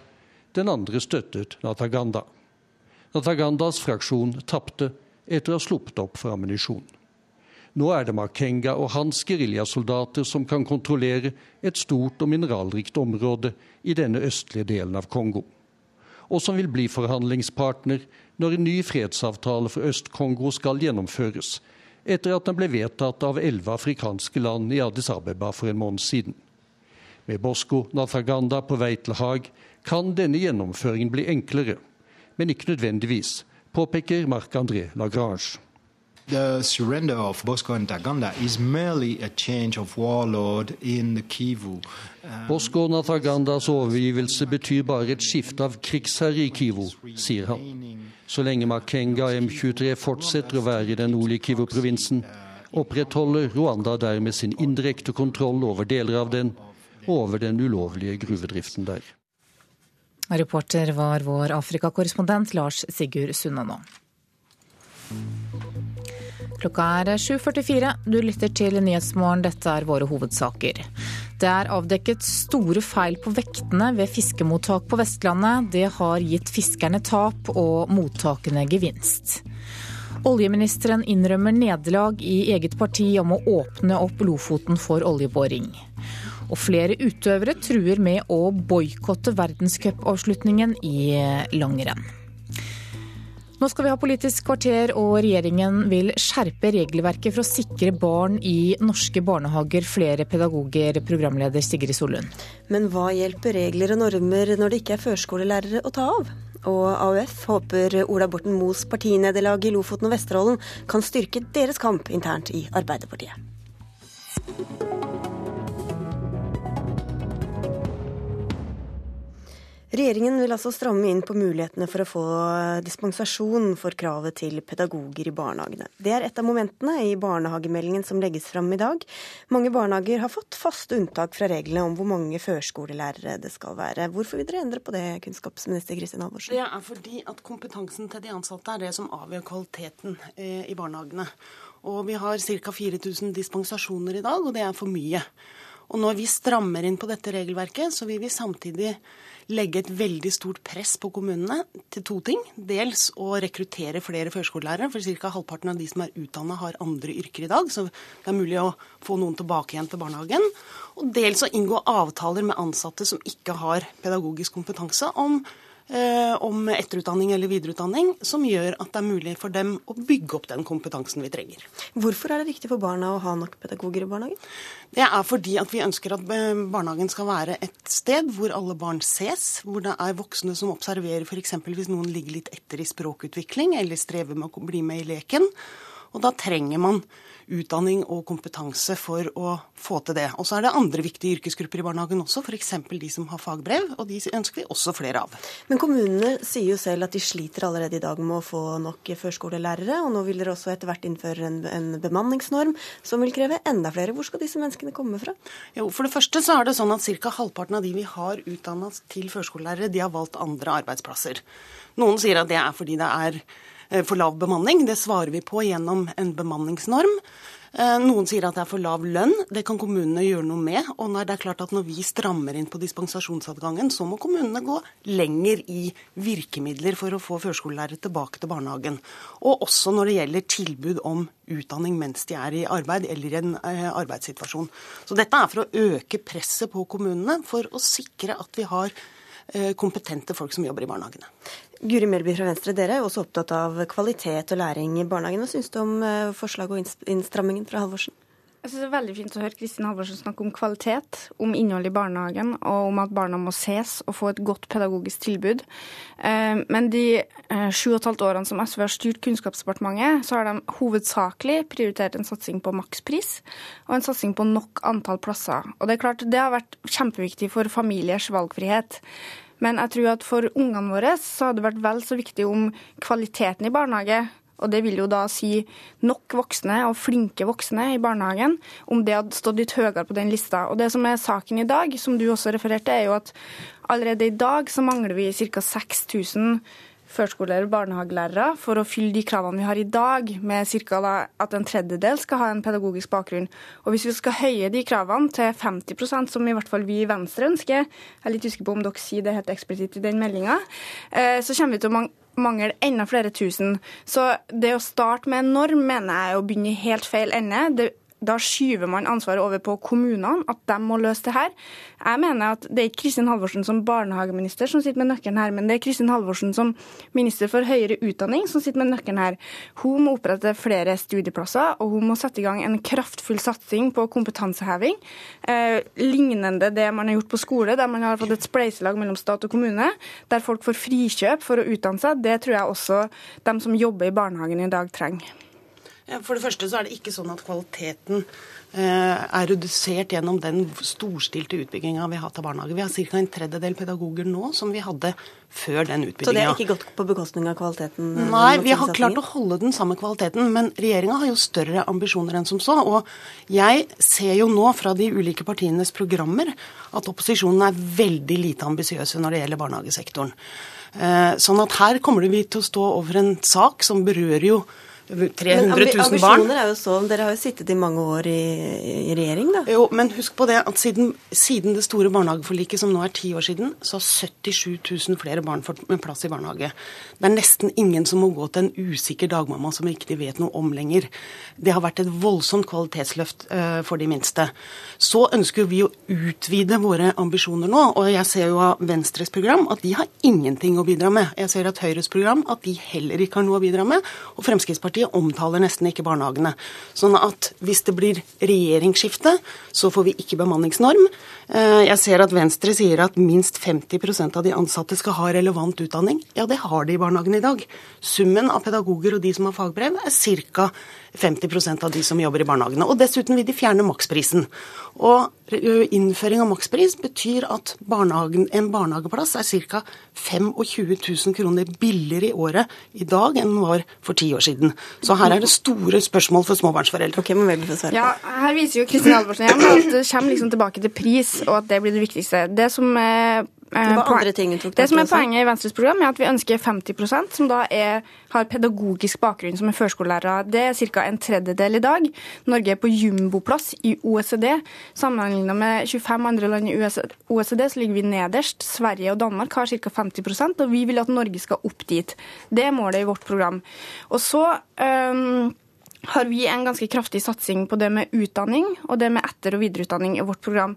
Den andre støttet Nataganda. Natagandas fraksjon tapte etter å ha sluppet opp for ammunisjon. Nå er det Makenga og hans geriljasoldater som kan kontrollere et stort og mineralrikt område i denne østlige delen av Kongo. Og som vil bli forhandlingspartner når en ny fredsavtale for Øst-Kongo skal gjennomføres, etter at den ble vedtatt av elleve afrikanske land i Addis Abeba for en måned siden. Med Bosco Nathaganda på vei til Haag kan denne gjennomføringen bli enklere, men ikke nødvendigvis, påpeker Marc-André Lagrange. The surrender of Bosco and Taganda is merely a change of warlord in the Kivu. Bosco Natagandas overgivelse betyr bare et skifte av krigsherre i Kivu, sier han. Så lenge Makenga M23 fortsetter å være i den nordlige Kivu-provinsen, opprettholder Rwanda dermed sin indirekte kontroll over deler av den, og over den ulovlige gruvedriften der. Reporter var vår Afrikakorrespondent Lars Sigurd Sunnanå. Klokka er 7.44. Du lytter til Nyhetsmorgen. Dette er våre hovedsaker. Det er avdekket store feil på vektene ved fiskemottak på Vestlandet. Det har gitt fiskerne tap og mottakene gevinst. Oljeministeren innrømmer nederlag i eget parti om å åpne opp Lofoten for oljeboring. Og flere utøvere truer med å boikotte verdenscupavslutningen i langrenn. Nå skal vi ha Politisk kvarter, og regjeringen vil skjerpe regelverket for å sikre barn i norske barnehager flere pedagoger, programleder Sigrid Solund. Men hva hjelper regler og normer når det ikke er førskolelærere å ta av? Og AUF håper Ola Borten Moes partinederlag i Lofoten og Vesterålen kan styrke deres kamp internt i Arbeiderpartiet. Regjeringen vil altså stramme inn på mulighetene for å få dispensasjon for kravet til pedagoger i barnehagene. Det er et av momentene i barnehagemeldingen som legges fram i dag. Mange barnehager har fått faste unntak fra reglene om hvor mange førskolelærere det skal være. Hvorfor vil dere endre på det, kunnskapsminister Kristin Halvorsen? Det er fordi at kompetansen til de ansatte er det som avgjør kvaliteten eh, i barnehagene. Og vi har ca. 4000 dispensasjoner i dag, og det er for mye. Og når vi strammer inn på dette regelverket, så vil vi samtidig legge et veldig stort press på kommunene til to ting. Dels å rekruttere flere førskolelærere, for ca. halvparten av de som er utdanna har andre yrker i dag. Så det er mulig å få noen tilbake igjen til barnehagen. Og dels å inngå avtaler med ansatte som ikke har pedagogisk kompetanse, om om etterutdanning eller videreutdanning som gjør at det er mulig for dem å bygge opp den kompetansen vi trenger. Hvorfor er det viktig for barna å ha nok pedagoger i barnehagen? Det er fordi at vi ønsker at eh, barnehagen skal være et sted hvor alle barn ses, hvor det er voksne som observerer f.eks. hvis noen ligger litt etter i språkutvikling eller strever med å bli med i leken. Og da trenger man utdanning og kompetanse for å få til det. Og så er det andre viktige yrkesgrupper i barnehagen også, f.eks. de som har fagbrev, og de ønsker vi også flere av. Men kommunene sier jo selv at de sliter allerede i dag med å få nok førskolelærere, og nå vil dere også etter hvert innføre en, en bemanningsnorm som vil kreve enda flere. Hvor skal disse menneskene komme fra? Jo, For det første så er det sånn at ca. halvparten av de vi har utdanna til førskolelærere, de har valgt andre arbeidsplasser. Noen sier at det er fordi det er for lav bemanning. Det svarer vi på gjennom en bemanningsnorm. Eh, noen sier at det er for lav lønn. Det kan kommunene gjøre noe med. Og når det er klart at når vi strammer inn på dispensasjonsadgangen, så må kommunene gå lenger i virkemidler for å få førskolelærere tilbake til barnehagen. Og også når det gjelder tilbud om utdanning mens de er i arbeid eller i en eh, arbeidssituasjon. Så dette er for å øke presset på kommunene for å sikre at vi har kompetente folk som jobber i barnehagene. Guri Melby fra Venstre, dere er også opptatt av kvalitet og læring i barnehagen. Hva syns du om eh, forslaget og innstrammingen fra Halvorsen? Jeg synes Det er veldig fint å høre Kristin Halvorsen snakke om kvalitet, om innhold i barnehagen og om at barna må ses og få et godt pedagogisk tilbud. Eh, men de eh, sju og et halvt årene som SV har styrt Kunnskapsdepartementet, så har de hovedsakelig prioritert en satsing på makspris og en satsing på nok antall plasser. Og Det er klart det har vært kjempeviktig for familiers valgfrihet. Men jeg tror at for ungene våre så hadde det vært vel så viktig om kvaliteten i barnehage og det vil jo da si nok voksne og flinke voksne i barnehagen, om det hadde stått litt høyere på den lista. Og det som er saken i dag, som du også refererte, er jo at allerede i dag så mangler vi ca. 6000 førskolelærer og barnehagelærere for å fylle de kravene vi har i dag, med ca. at en tredjedel skal ha en pedagogisk bakgrunn. Og Hvis vi skal høye de kravene til 50% som i hvert fall vi i Venstre ønsker, jeg er litt usikker på om dere sier det helt eksplisitt i den meldinga, eh, så kommer vi til å mangle enda flere tusen. Så det å starte med en norm mener jeg er å begynne i helt feil ende. Det da skyver man ansvaret over på kommunene, at de må løse det her. Jeg mener at det er ikke Kristin Halvorsen som barnehageminister som sitter med nøkkelen her, men det er Kristin Halvorsen som minister for høyere utdanning som sitter med nøkkelen her. Hun må opprette flere studieplasser, og hun må sette i gang en kraftfull satsing på kompetanseheving, eh, lignende det man har gjort på skole, der man har fått et spleiselag mellom stat og kommune, der folk får frikjøp for å utdanne seg. Det tror jeg også de som jobber i barnehagen i dag trenger. For det første så er det ikke sånn at kvaliteten eh, er redusert gjennom den storstilte utbygginga vi har hatt av barnehage. Vi har ca. en tredjedel pedagoger nå som vi hadde før den utbygginga. Så det er ikke gått på bekostning av kvaliteten? Eh, Nei, vi har klart å holde den samme kvaliteten. Men regjeringa har jo større ambisjoner enn som så. Og jeg ser jo nå fra de ulike partienes programmer at opposisjonen er veldig lite ambisiøse når det gjelder barnehagesektoren. Eh, sånn at her kommer vi til å stå over en sak som berører jo 300 000 barn. er jo sånn, Dere har jo sittet i mange år i, i regjering, da. Jo, men husk på det at siden, siden, det store barnehageforliket, som nå er ti år siden, så har 77 000 flere barn fått plass i barnehage. Det er nesten ingen som må gå til en usikker dagmamma som ikke de vet noe om lenger. Det har vært et voldsomt kvalitetsløft uh, for de minste. Så ønsker vi å utvide våre ambisjoner nå, og jeg ser jo av Venstres program at de har ingenting å bidra med. Jeg ser at Høyres program at de heller ikke har noe å bidra med. og Fremskrittspartiet Fremskrittspartiet omtaler nesten ikke barnehagene. Sånn at hvis det blir regjeringsskifte, så får vi ikke bemanningsnorm. Eh, jeg ser at Venstre sier at minst 50% av de ansatte skal ha relevant utdanning. Ja, det har de i barnehagen i dag. Summen av pedagoger og de som har fagbrev, er ca. 50% av de som jobber i barnehagene. Og dessuten vil de fjerne maksprisen. Og innføring av makspris betyr at barnehagen, en barnehageplass er ca. 25 000 kroner billigere i året i dag enn den var for ti år siden. Så her er det store spørsmål for småbarnsforeldre. Okay, men vel for ja, her viser jo Kristin Halvorsen igjen at det kommer liksom tilbake til pris, og at det blir det viktigste. Det som er det var eh, Det som er poenget i Venstres program, er at vi ønsker 50% som da er, har pedagogisk bakgrunn som er førskolelærere. Det er ca. en tredjedel i dag. Norge er på jumboplass i OECD. Sammenlignet med 25 andre land i OECD så ligger vi nederst. Sverige og Danmark har ca. 50% og vi vil at Norge skal opp dit. Det er målet i vårt program. Og så um, har vi en ganske kraftig satsing på det med utdanning og det med etter- og videreutdanning i vårt program.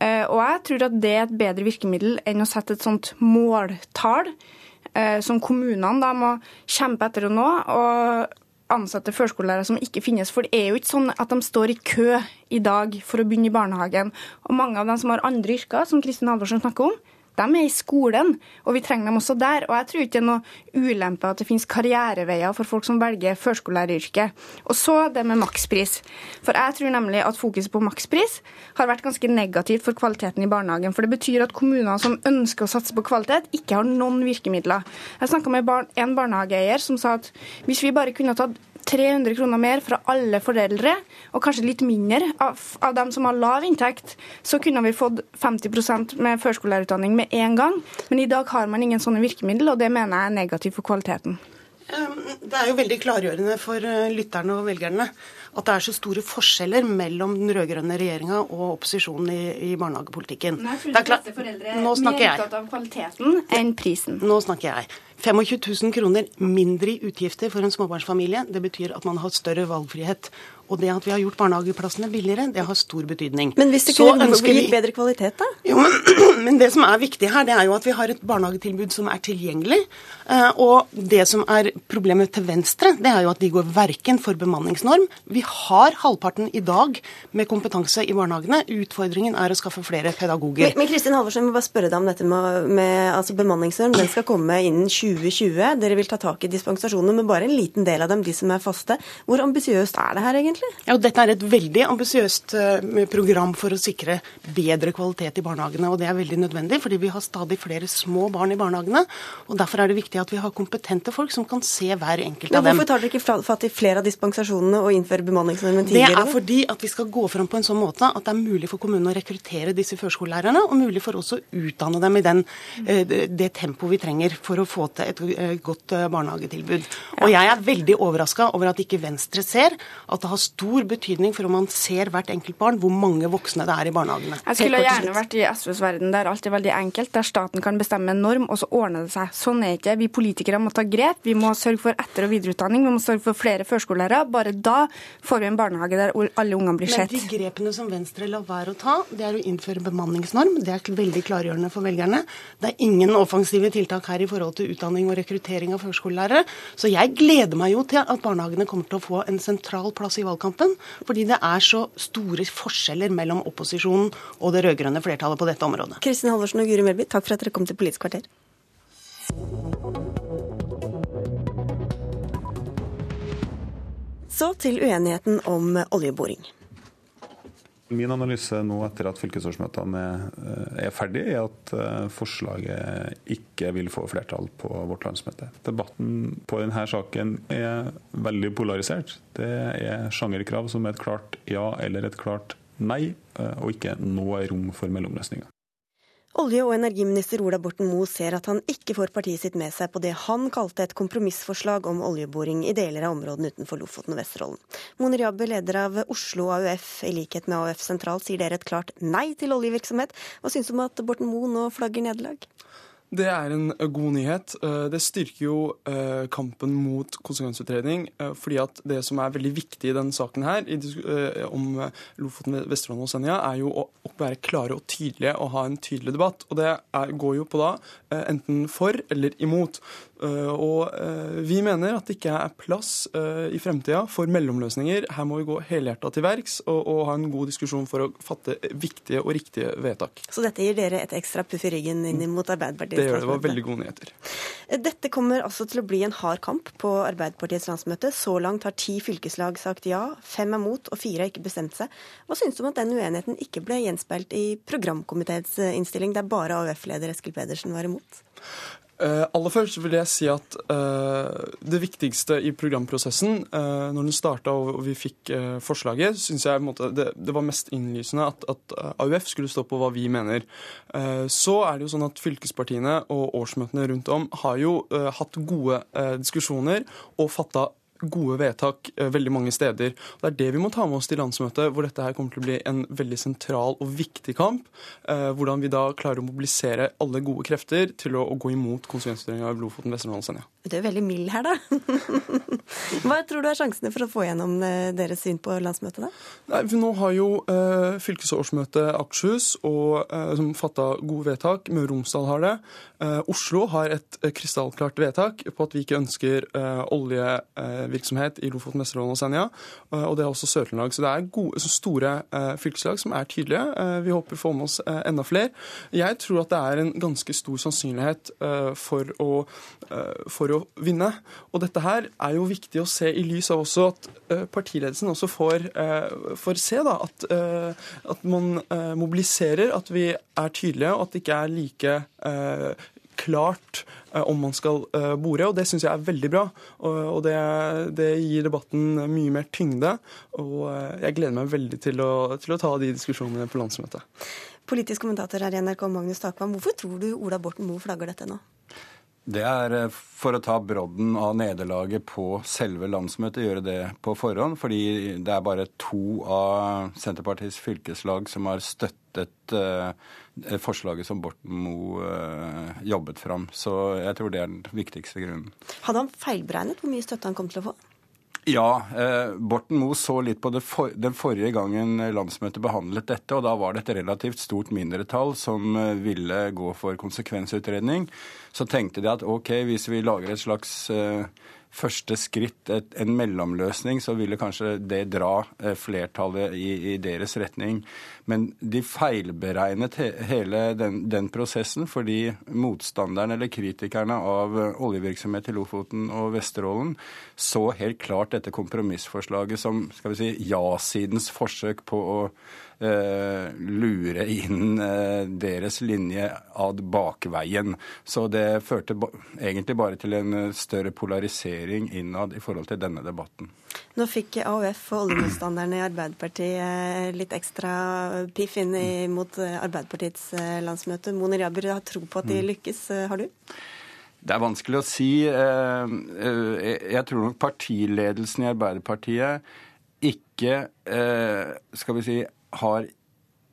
Eh, og jeg tror at det er et bedre virkemiddel enn å sette et sånt måltall eh, som kommunene da må kjempe etter å nå. og ansette førskolelærere som ikke finnes. For det er jo ikke sånn at de står i kø i dag for å begynne i barnehagen. Og mange av dem som har andre yrker, som Kristin Halvorsen snakker om, de er i skolen, og vi trenger dem også der. Og jeg tror ikke det er noe ulempe at det finnes karriereveier for folk som velger førskolelæreryrket. Og så det med makspris. For jeg tror nemlig at fokuset på makspris har vært ganske negativt for kvaliteten i barnehagen. For det betyr at kommuner som ønsker å satse på kvalitet, ikke har noen virkemidler. Jeg snakka med en barnehageeier som sa at hvis vi bare kunne tatt 300 kroner mer fra alle foreldre, og kanskje litt mindre av, av dem som har lav inntekt, så kunne vi fått 50% med førskolelærerutdanning med en gang. Men i dag har man ingen sånne virkemidler, og det mener jeg er negativt for kvaliteten. Det er jo veldig klargjørende for eh, lytterne og velgerne at det er så store forskjeller mellom den rød-grønne regjeringa og opposisjonen i, i barnehagepolitikken. Nei, jeg de fleste foreldre er mer opptatt av kvaliteten enn prisen. Nå snakker jeg. 25 000 kroner mindre i utgifter for en småbarnsfamilie, det betyr at man har større valgfrihet. Og det at vi har gjort barnehageplassene billigere, det har stor betydning. Men hvis det kunne gitt bedre kvalitet, da? Jo, men, men, det som er viktig her, det er jo at vi har et barnehagetilbud som er tilgjengelig. Eh, og det som er problemet til Venstre, det er jo at de går verken for bemanningsnorm. Vi har halvparten i dag med kompetanse i barnehagene. Utfordringen er å skaffe flere pedagoger. Men, men Kristin Halvorsen, jeg må bare spørre deg om dette med, med altså bemanningsnorm. Den skal komme innen 2020. Dere vil ta tak i dispensasjonene, men bare en liten del av dem, de som er faste. Hvor ambisiøst er det her egentlig? Egentlig? Ja, Dette er et veldig ambisiøst eh, program for å sikre bedre kvalitet i barnehagene. og Det er veldig nødvendig, fordi vi har stadig flere små barn i barnehagene. og Derfor er det viktig at vi har kompetente folk som kan se hver enkelt Men av dem. Hvorfor tar dere ikke fatt i flere av dispensasjonene og innfører bemanningsnormen tidligere? Det er fordi at vi skal gå fram på en sånn måte at det er mulig for kommunene å rekruttere disse førskolelærerne, og mulig for oss å utdanne dem i den, eh, det tempoet vi trenger for å få til et eh, godt barnehagetilbud. Og jeg er veldig overraska over at ikke Venstre ser at det har stor betydning for om man ser hvert enkelt barn, hvor mange voksne det er i barnehagene. Jeg skulle gjerne vært i SVs verden der alt er veldig enkelt, der staten kan bestemme en norm, og så ordner det seg. Sånn er ikke Vi politikere må ta grep. Vi må sørge for etter- og videreutdanning. Vi må sørge for flere førskolelærere. Bare da får vi en barnehage der alle ungene blir sett. Men de grepene som Venstre lar være å ta, det er å innføre bemanningsnorm. Det er veldig klargjørende for velgerne. Det er ingen offensive tiltak her i forhold til utdanning og rekruttering av førskolelærere. Så jeg gleder meg jo til at barnehagene kommer til å få en sentral plass i valgkampen valgkampen. Fordi det er så store forskjeller mellom opposisjonen og det rød-grønne flertallet på dette området. Kristin Halvorsen og Guri Melby, takk for at dere kom til Politisk kvarter. Så til uenigheten om oljeboring. Min analyse nå etter at fylkesårsmøtene er ferdig, er at eh, forslaget ikke vil få flertall på vårt landsmøte. Debatten på denne saken er veldig polarisert. Det er sjangerkrav som er et klart ja eller et klart nei, eh, og ikke noe rom for mellomløsninger. Olje- og energiminister Ola Borten Moe ser at han ikke får partiet sitt med seg på det han kalte et kompromissforslag om oljeboring i deler av områdene utenfor Lofoten og Vesterålen. Moner Jabbe, leder av Oslo AUF, i likhet med AUF sentralt, sier dere et klart nei til oljevirksomhet. Hva syns du om at Borten Moe nå flagger nederlag? Det er en eh, god nyhet. Eh, det styrker jo eh, kampen mot konsekvensutredning. fordi at det som er veldig viktig i denne saken her, om Lofoten, Vesterålen og Senja, er jo å være klare og tydelige og ha en tydelig debatt. Og det går jo på da enten for eller imot. Og vi mener at det ikke er plass i fremtida for mellomløsninger. Her må vi gå helhjerta til verks og, og, ha en god diskusjon for å fatte viktige og riktige vedtak. Så dette gir dere et ekstra puff i ryggen inn mot Arbeiderpartiet? Det gjør det. Var veldig gode nyheter. Dette kommer altså til å bli en hard kamp på Arbeiderpartiets landsmøte. Så langt har ti fylkeslag sagt ja, fem er mot og fire har ikke bestemt seg. Hva syns du om at den uenigheten ikke ble gjenspeilt i programkomiteens innstilling, der bare AUF-leder Eskil Pedersen var imot? Uh, aller først vil jeg si at uh, det viktigste i programprosessen, uh, når den starta og, vi fikk forslaget, syns jeg måte, det, det, var mest innlysende at, at, AUF skulle stå på hva vi mener. så er det jo sånn at fylkespartiene og årsmøtene rundt om har jo hatt gode diskusjoner og fatta gode vedtak eh, veldig mange steder. Det er det vi må ta med oss til landsmøtet, hvor dette her kommer til å bli en veldig sentral og viktig kamp. Eh, hvordan vi da klarer å mobilisere alle gode krefter til å, gå imot konsekvensutredninga av Lofoten, Vesterålen og Senja. Du er veldig mild her, da. Hva tror du er sjansene for å få gjennom eh, deres syn på landsmøtet, da? Nei, for Nå har jo eh, fylkesårsmøtet Akershus og, eh, som fatta gode vedtak. Møre og Romsdal har det. Eh, Oslo har et krystallklart vedtak på at vi ikke ønsker olje virksomhet i Lofoten, Vesterålen og Senja. Eh, og det er også Sør-Trøndelag. Så det er gode, store eh, fylkeslag som er tydelige. Eh, vi håper å få med oss enda flere. Jeg tror at det er en ganske stor sannsynlighet for å, for å vinne. Og dette her er jo viktig å se i lys av også at partiledelsen også får, får se da, at, at man mobiliserer, at vi er tydelige, og at det ikke er like klart eh, om man skal eh, bore, og det syns jeg er veldig bra. Og det, det, gir debatten mye mer tyngde, og eh, jeg gleder meg veldig til å, til å ta de diskusjonene på landsmøtet. Politisk kommentator her i NRK, Magnus Takvam. Hvorfor tror du Ola Borten Moe flagger dette nå? Det er for å ta brodden av nederlaget på selve landsmøtet, gjøre det på forhånd. Fordi det er bare to av Senterpartiets fylkeslag som har støttet uh, forslaget som Borten Moe uh, jobbet fram. Så jeg tror det er den viktigste grunnen. Hadde han feilberegnet hvor mye støtte han kom til å få? Ja, eh, Borten Moe så litt på for, den forrige gangen landsmøtet behandlet dette, og da var det et relativt stort mindretall som eh, ville gå for konsekvensutredning. Så tenkte de at ok, hvis vi lager et slags eh, første skritt, et, en mellomløsning, så ville kanskje det dra eh, flertallet i, i deres retning. Men de feilberegnet he, hele den, den, prosessen fordi motstanderne eller kritikerne av eh, oljevirksomhet i Lofoten og Vesterålen så helt klart dette kompromissforslaget som skal vi si, ja-sidens forsøk på å lure inn eh, deres linje ad bakveien. Så det førte egentlig bare til en eh, større polarisering innad i forhold til denne debatten. Nå fikk AUF og oljemotstanderne i Arbeiderpartiet litt ekstra piff inn mot Arbeiderpartiets landsmøte. Moner Jabber har tro på at de mm. lykkes, har du? Det er vanskelig å si. Jeg tror nok partiledelsen i Arbeiderpartiet ikke skal vi si, har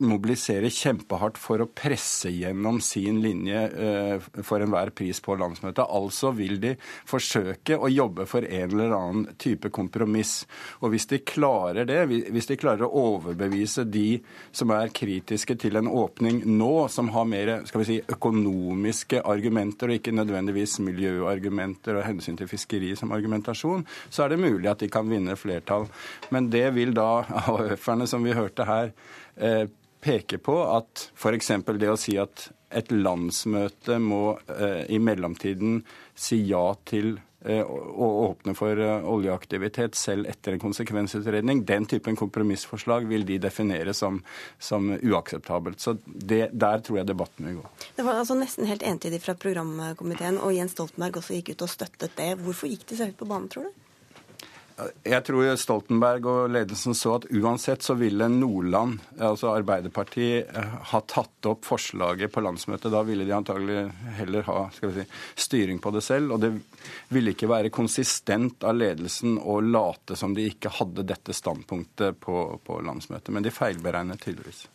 mobiliserer kjempehardt for å presse gjennom sin linje uh, for enhver pris på landsmøtet. Altså vil de forsøke å jobbe for en eller annen type kompromiss. Og hvis de klarer det, hvis de klarer å overbevise de som er kritiske til en åpning nå, som har mer skal vi si, økonomiske argumenter og ikke nødvendigvis miljøargumenter og hensyn til fiskeri som argumentasjon, så er det mulig at de kan vinne flertall. Men det vil da AUF-erne, som vi hørte her, Eh, peker på at f.eks. det å si at et landsmøte må eh, i mellomtiden si ja til å åpne for oljeaktivitet selv etter en konsekvensutredning. Den typen kompromissforslag vil de definere som, som uakseptabelt. Så det, der tror jeg debatten vil gå. Det var altså nesten helt entydig fra programkomiteen, og Jens Stoltenberg også gikk ut og støttet det. Hvorfor gikk de så høyt på banen, tror du? Jeg tror Stoltenberg og ledelsen så at uansett så ville Nordland, altså Arbeiderpartiet, eh, ha tatt opp forslaget på landsmøtet. Da ville de antagelig heller ha si, styring på det selv. Og det ville ikke være konsistent av ledelsen å late som de ikke hadde dette standpunktet på, på landsmøtet. Men de feilberegnet tydeligvis.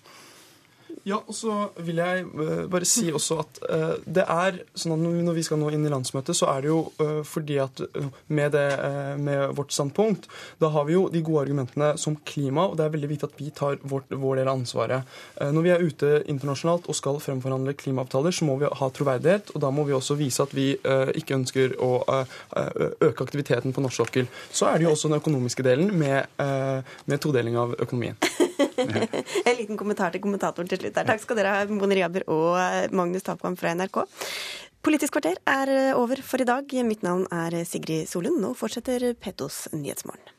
Ja, og så vil jeg uh, bare si også at uh, det er sånn at når vi skal nå inn i landsmøtet, så er det jo uh, fordi at med, det, med, vårt standpunkt, da har vi jo de gode argumentene som klima, og det er veldig viktig at vi tar vårt, vår del av ansvaret. Når vi er ute internasjonalt og skal fremforhandle klimaavtaler, så må vi ha troverdighet, og da må vi også vise at vi ikke ønsker å øke aktiviteten på norsk sokkel. Så er det jo også den økonomiske delen med, med todeling av økonomien. en liten kommentar til kommentatoren til slutt der. Takk skal dere ha, Bonnie Riaber og eh, Magnus Tapkamp fra NRK. Politisk kvarter er eh, over for i dag. Mitt navn er Sigrid Solund. Nå fortsetter Petos Nyhetsmorgen.